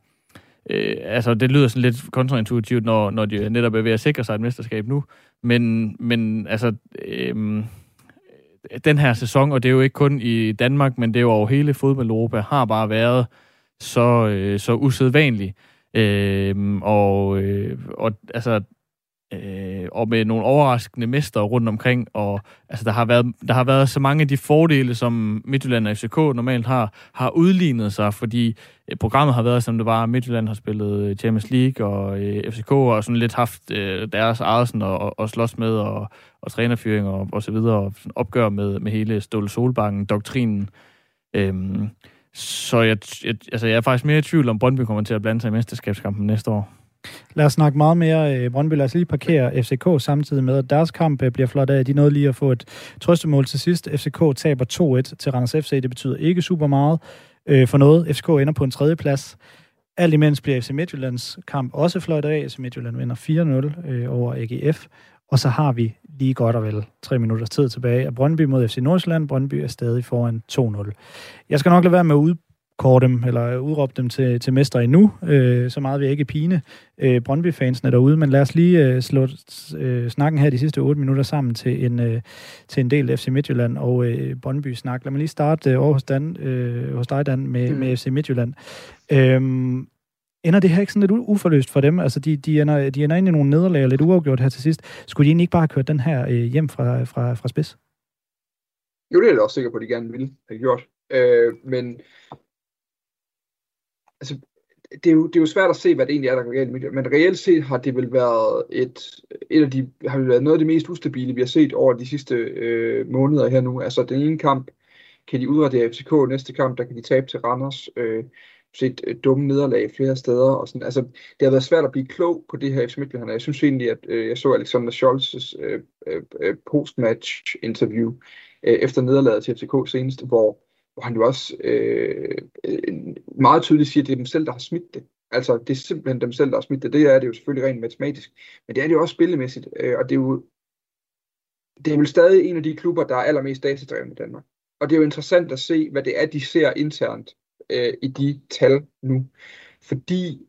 Øh, altså, det lyder sådan lidt kontraintuitivt, når, når de netop er ved at sikre sig et mesterskab nu. Men, men altså, øh, den her sæson, og det er jo ikke kun i Danmark, men det er jo over hele fodbold-Europa, har bare været så, øh, så usædvanlig. Øh, og, øh, og altså, øh, og med nogle overraskende mester rundt omkring, og altså, der, har været, der har været så mange af de fordele, som Midtjylland og FCK normalt har, har udlignet sig, fordi øh, programmet har været, som det var, Midtjylland har spillet øh, Champions League, og øh, FCK har sådan lidt haft øh, deres eget sådan, og, og slås med, og, og trænerfyring og, og så videre, og opgør med, med hele Ståle Solbanken, doktrinen. Øhm, så jeg, jeg, altså, jeg er faktisk mere i tvivl om, Brøndby kommer til at blande sig i mesterskabskampen næste år. Lad os snakke meget mere øh, Brøndby. Lad os lige parkere FCK samtidig med, at deres kamp øh, bliver flot af. De nåede lige at få et trøstemål til sidst. FCK taber 2-1 til Randers FC. Det betyder ikke super meget øh, for noget. FCK ender på en tredje plads. Alt imens bliver FC Midtjyllands kamp også flot af. FC Midtjylland vinder 4-0 øh, over AGF. Og så har vi lige godt og vel tre minutters tid tilbage af Brøndby mod FC Nordsjælland. Brøndby er stadig foran 2-0. Jeg skal nok lade være med at kåre dem, eller udråbe dem til, til mester endnu. Øh, så meget vil jeg ikke pine øh, Brøndby-fansene derude, men lad os lige øh, slå øh, snakken her de sidste 8 minutter sammen til en, øh, til en del FC Midtjylland og øh, Brøndby-snak. Lad mig lige starte øh, over hos, Dan, øh, hos dig, Dan, med, mm. med FC Midtjylland. Øh, ender det her ikke sådan lidt uforløst for dem? Altså, de, de, ender, de ender ind i nogle nederlag lidt uafgjort her til sidst. Skulle de egentlig ikke bare have kørt den her øh, hjem fra, fra, fra spids? Jo, det er jeg også sikker på, at de gerne ville have gjort. Øh, men altså, det er, jo, det er jo svært at se, hvad det egentlig er, der går galt med men reelt set har det vel været et, et af de, har været noget af det mest ustabile, vi har set over de sidste øh, måneder her nu. Altså den ene kamp kan de udradere FCK, næste kamp, der kan de tabe til Randers, øh, set øh, dumme nederlag flere steder. Og sådan. Altså, det har været svært at blive klog på det her FC Midtjylland, jeg synes egentlig, at øh, jeg så Alexander Scholz' øh, øh, øh postmatch interview øh, efter nederlaget til FCK senest, hvor hvor han jo også øh, meget tydeligt siger, at det er dem selv, der har smidt det. Altså, det er simpelthen dem selv, der har smidt det. Det er det jo selvfølgelig rent matematisk. Men det er det jo også spillemæssigt. Øh, og det er jo det er vel stadig en af de klubber, der er allermest datadrevne i Danmark. og det er jo interessant at se, hvad det er, de ser internt øh, i de tal nu. Fordi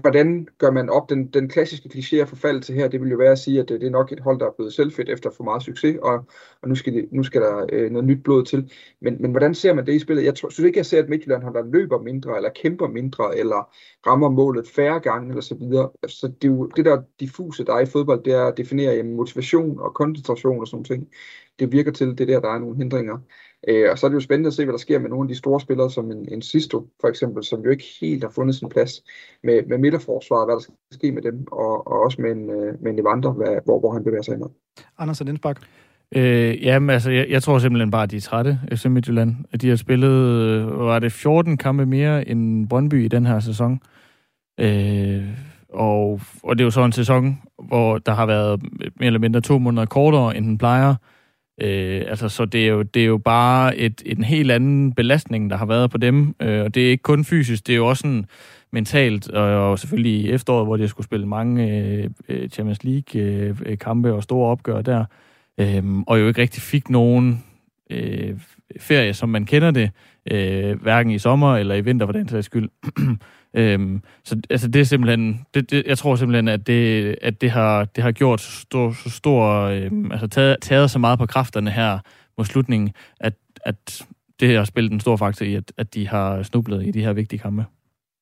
hvordan gør man op? Den, den klassiske kliché at forfalde til her, det vil jo være at sige, at det, det er nok et hold, der er blevet selvfedt efter for meget succes, og, og nu, skal det, nu skal der øh, noget nyt blod til. Men, men hvordan ser man det i spillet? Jeg tror, synes ikke, jeg ser, at Midtjylland har der løber mindre, eller kæmper mindre, eller rammer målet færre gange, eller så videre. Så det, er jo, det der diffuse, der er i fodbold, det er at definere jamen, motivation og koncentration og sådan ting. Det virker til, det der, der er nogle hindringer. Øh, og så er det jo spændende at se, hvad der sker med nogle af de store spillere, som en, en Sisto for eksempel, som jo ikke helt har fundet sin plads med, med midterforsvaret, hvad der skal ske med dem, og, og også med en, øh, med en Evander, hvad, hvor, hvor han bevæger sig ind. Anders Lindsbak. Øh, jamen, altså, jeg, jeg tror simpelthen bare, at de er trætte, FC Midtjylland. De har spillet, øh, var det 14 kampe mere end Brøndby i den her sæson. Øh, og, og det er jo så en sæson, hvor der har været mere eller mindre to måneder kortere, end den plejer. Øh, Øh, altså, så det er, jo, det er jo bare et, en helt anden belastning, der har været på dem. Øh, og det er ikke kun fysisk, det er jo også sådan mentalt, og, og selvfølgelig i efteråret, hvor de skulle spille mange øh, øh Champions League-kampe øh, øh og store opgør der, øh, og jo ikke rigtig fik nogen øh, ferie, som man kender det, øh, hverken i sommer eller i vinter for den sags skyld. [CLEARS THROAT] Øhm, så altså, det er simpelthen, det, det, jeg tror simpelthen, at det, at det, har, det har gjort så stor, så stor øhm, altså taget, taget så meget på kræfterne her mod slutningen, at, at det har spillet en stor faktor i, at, at de har snublet i de her vigtige kampe.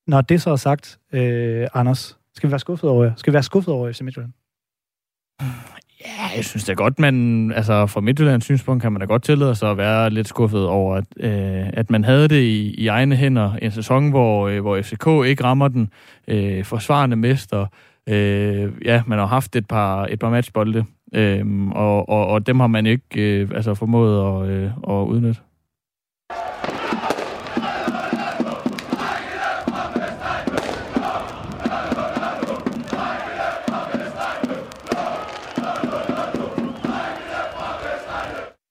Når det så er sagt, øh, Anders, skal vi være skuffet over Skal vi være skuffet over FC Midtjylland? Ja, jeg synes da godt, man, altså fra Midtjyllands synspunkt kan man da godt tillade sig at være lidt skuffet over, at, øh, at man havde det i, i egne hænder. En sæson, hvor, øh, hvor FCK ikke rammer den, øh, forsvarende mester. Øh, ja, man har haft et par, et par matchbolde, øh, og, og, og dem har man ikke øh, altså formået at, øh, at udnytte.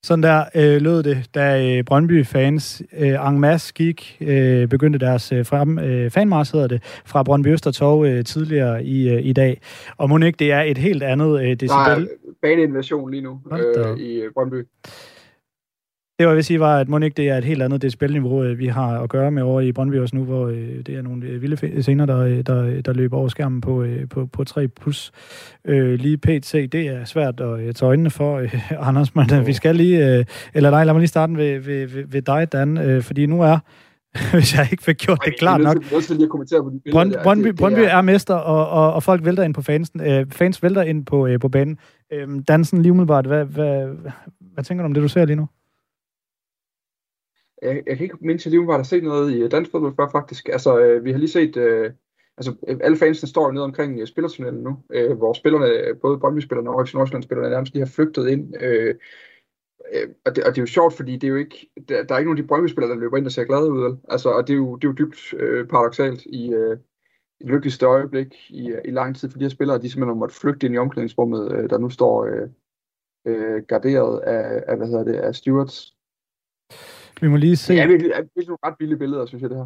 Sådan der øh, lød det, da øh, Brøndby-fans øh, en masse gik, øh, begyndte deres øh, frem, øh, fanmars, hedder det, fra Brøndby Østertog øh, tidligere i, øh, i dag. Og må ikke, det er et helt andet øh, decibel. Er baneinvasion lige nu øh, i øh, Brøndby. Det var, jeg vil sige, var, at Monique, det er et helt andet decibelniveau, øh, vi har at gøre med over i Brøndby også nu, hvor øh, det er nogle øh, vilde scener, der, der, der løber over skærmen på, på, på 3+. Plus. Øh, lige PT, det er svært at tage øjnene for, øh, [LAUGHS] Anders, men øh, vi skal lige... Øh, eller nej, lad mig lige starte ved, ved, ved, ved dig, Dan, øh, fordi nu er [LAUGHS] hvis jeg ikke fik gjort det klart nok. Brøndby, Brøndby, Brøndby er mester, og, og, og folk vælter ind på fansen. Øh, fans vælter ind på, øh, på banen. Øh, Dansen, lige umiddelbart, hvad, hvad, hvad tænker du om det, du ser lige nu? Jeg, jeg kan ikke mindst lige var der set noget i øh, dansk fodbold før faktisk. Altså, øh, vi har lige set, øh, altså øh, alle fansene står nede omkring øh, spillertunnelen nu, øh, hvor spillerne, både Brøndby-spillerne og Nordsjælland-spillerne nærmest lige har flygtet ind. Øh, øh, og, det, og det er jo sjovt, fordi det er jo ikke, der, der er ikke nogen af de Brøndby-spillere, der løber ind og ser glade ud. Altså, og det er jo, det er jo dybt øh, paradoxalt i, øh, i lykkeligste øjeblik i, øh, i lang tid, for de her spillere, de simpelthen har måttet flygte ind i omklædningsrummet, øh, der nu står øh, øh, garderet af, af, hvad hedder det, af stewards. Vi må lige se. Ja, det er virkelig ret billige billeder, synes jeg, det her.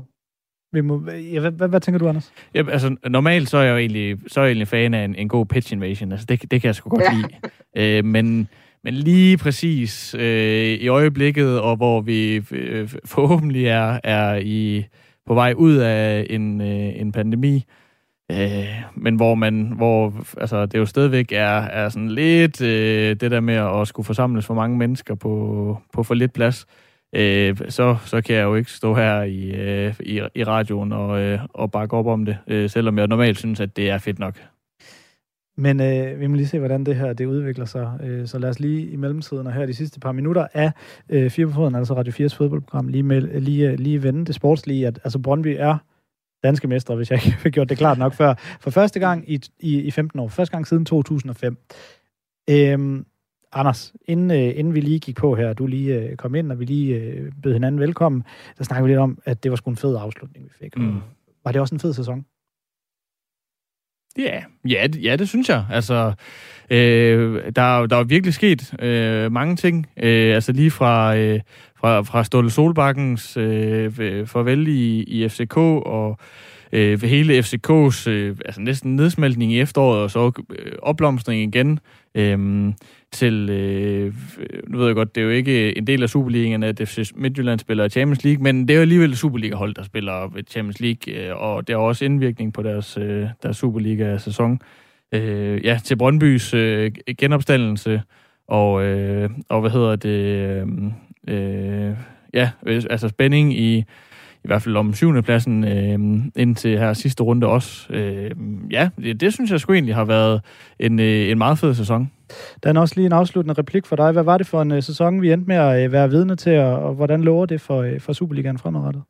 Vi må, ja, hvad, hvad, hvad, tænker du, Anders? Ja, altså, normalt så er jeg jo egentlig, så er jeg egentlig fan af en, en god pitch invasion. Altså, det, det kan jeg sgu godt ja. lide. Øh, men, men lige præcis øh, i øjeblikket, og hvor vi øh, forhåbentlig er, er i, på vej ud af en, øh, en pandemi, øh, men hvor man, hvor altså, det jo stadigvæk er, er sådan lidt øh, det der med at skulle forsamles for mange mennesker på, på for lidt plads, øh, så, så kan jeg jo ikke stå her i, øh, i, i radioen og, øh, og bakke op om det, øh, selvom jeg normalt synes, at det er fedt nok. Men øh, vi må lige se, hvordan det her det udvikler sig. Øh, så lad os lige i mellemtiden og her de sidste par minutter af øh, Fire på Foden, altså Radio 4's fodboldprogram, lige, med, lige, øh, lige vende det sportslige, at altså Brøndby er danske mestre, hvis jeg ikke [LAUGHS] har gjort det klart nok før. For første gang i, i, i 15 år. Første gang siden 2005. Øhm, Anders, inden, øh, inden vi lige gik på her, du lige øh, kom ind, og vi lige øh, bød hinanden velkommen, der snakkede vi lidt om, at det var sgu en fed afslutning, vi fik. Mm. Var det også en fed sæson? Ja, ja, ja det synes jeg. Altså, øh, der, der er virkelig sket øh, mange ting. Øh, altså lige fra, øh, fra, fra Ståle Solbakkens øh, farvel i, i FCK og øh, ved hele FCK's øh, altså næsten nedsmeltning i efteråret, og så øh, opblomstring igen øh, til, øh, nu ved jeg godt, det er jo ikke en del af Superligaen, at FC Midtjylland spiller Champions League, men det er jo alligevel Superliga-hold, der spiller Champions League, øh, og det har også indvirkning på deres, øh, deres Superliga-sæson. Øh, ja, til Brøndbys øh, genopstandelse, og, øh, og hvad hedder det, øh, øh ja, øh, altså spænding i i hvert fald om syvende pladsen øh, indtil her sidste runde også. Øh, ja, det, det synes jeg sgu egentlig har været en, øh, en meget fed sæson. Der er også lige en afsluttende replik for dig. Hvad var det for en uh, sæson, vi endte med at uh, være vidne til, og, og hvordan lover det for, uh, for Superligaen fremadrettet?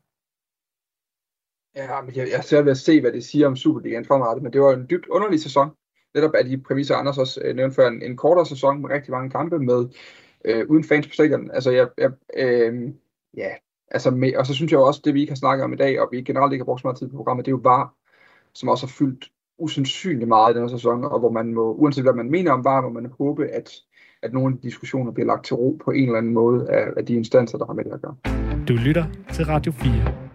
Ja, men jeg, jeg ser ved at se, hvad det siger om Superligaen fremadrettet, men det var en dybt underlig sæson. Netop af de præmisser, Anders også uh, nævnte før, en, en kortere sæson med rigtig mange kampe med uh, uden fans på stadion. Altså, jeg, jeg, uh, ja, Altså med, og så synes jeg også, det vi ikke har snakket om i dag, og vi generelt ikke har brugt så meget tid på programmet, det er jo VAR, som også har fyldt usandsynligt meget i denne sæson, og hvor man må, uanset hvad man mener om VAR, må man håbe, at, at nogle af de diskussioner bliver lagt til ro på en eller anden måde af, af de instanser, der har med det at gøre. Du lytter til Radio 4.